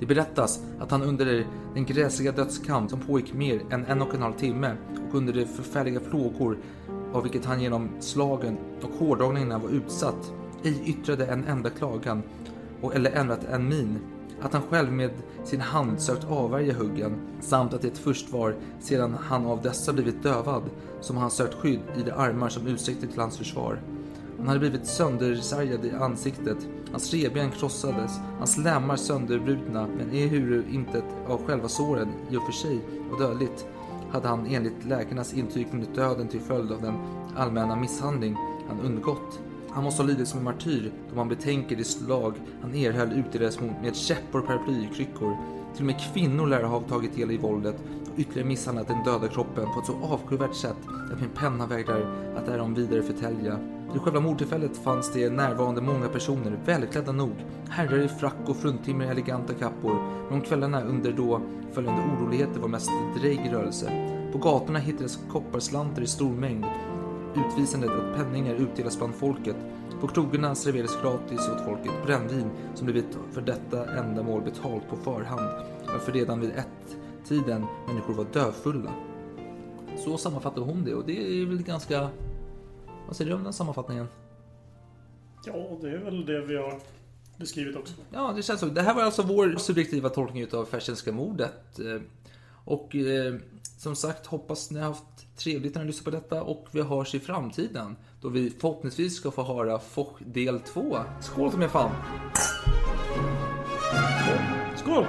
Det berättas att han under den gräsliga dödskamp som pågick mer än en och en halv timme och under de förfärliga plågor av vilket han genom slagen och hårdragningarna var utsatt, ej yttrade en enda klagan och eller ändrat en min. Att han själv med sin hand sökt avvärja huggen samt att det först var sedan han av dessa blivit dövad som han sökt skydd i de armar som utsträckte till hans försvar. Han hade blivit söndersargad i ansiktet, hans revben krossades, hans lemmar sönderbrutna, men ehuru intet av själva såren i och för sig var dödligt, hade han enligt läkarnas intyg funnit döden till följd av den allmänna misshandling han undgått. Han måste ha lidit som en martyr då man betänker det slag han erhöll utdelades med käppor och paraplykryckor. Till och med kvinnor lär ha tagit del i våldet och ytterligare misshandlat den döda kroppen på ett så avskyvärt sätt att min penna vägrar att därom vidare förtälja. Vid själva mordtillfället fanns det närvarande många personer, välklädda nog, herrar i frack och fruntimmer i eleganta kappor, men om kvällarna under då följande oroligheter var mest drägg rörelse. På gatorna hittades kopparslantar i stor mängd, utvisande att penningar utdelas bland folket. På krogarna serverades gratis åt folket brännvin som blivit för detta ändamål betalt på förhand, varför redan vid ett tiden människor var döfulla. Så sammanfattar hon det och det är väl ganska... Vad säger du om den sammanfattningen? Ja, det är väl det vi har beskrivit också. Ja, det känns så. Det här var alltså vår subjektiva tolkning av Fersenska mordet. Eh, Och eh, som sagt, hoppas ni har haft trevligt när ni lyssnar på detta och vi hörs i framtiden då vi förhoppningsvis ska få höra Foch del 2. Skål till mig fan! Skål!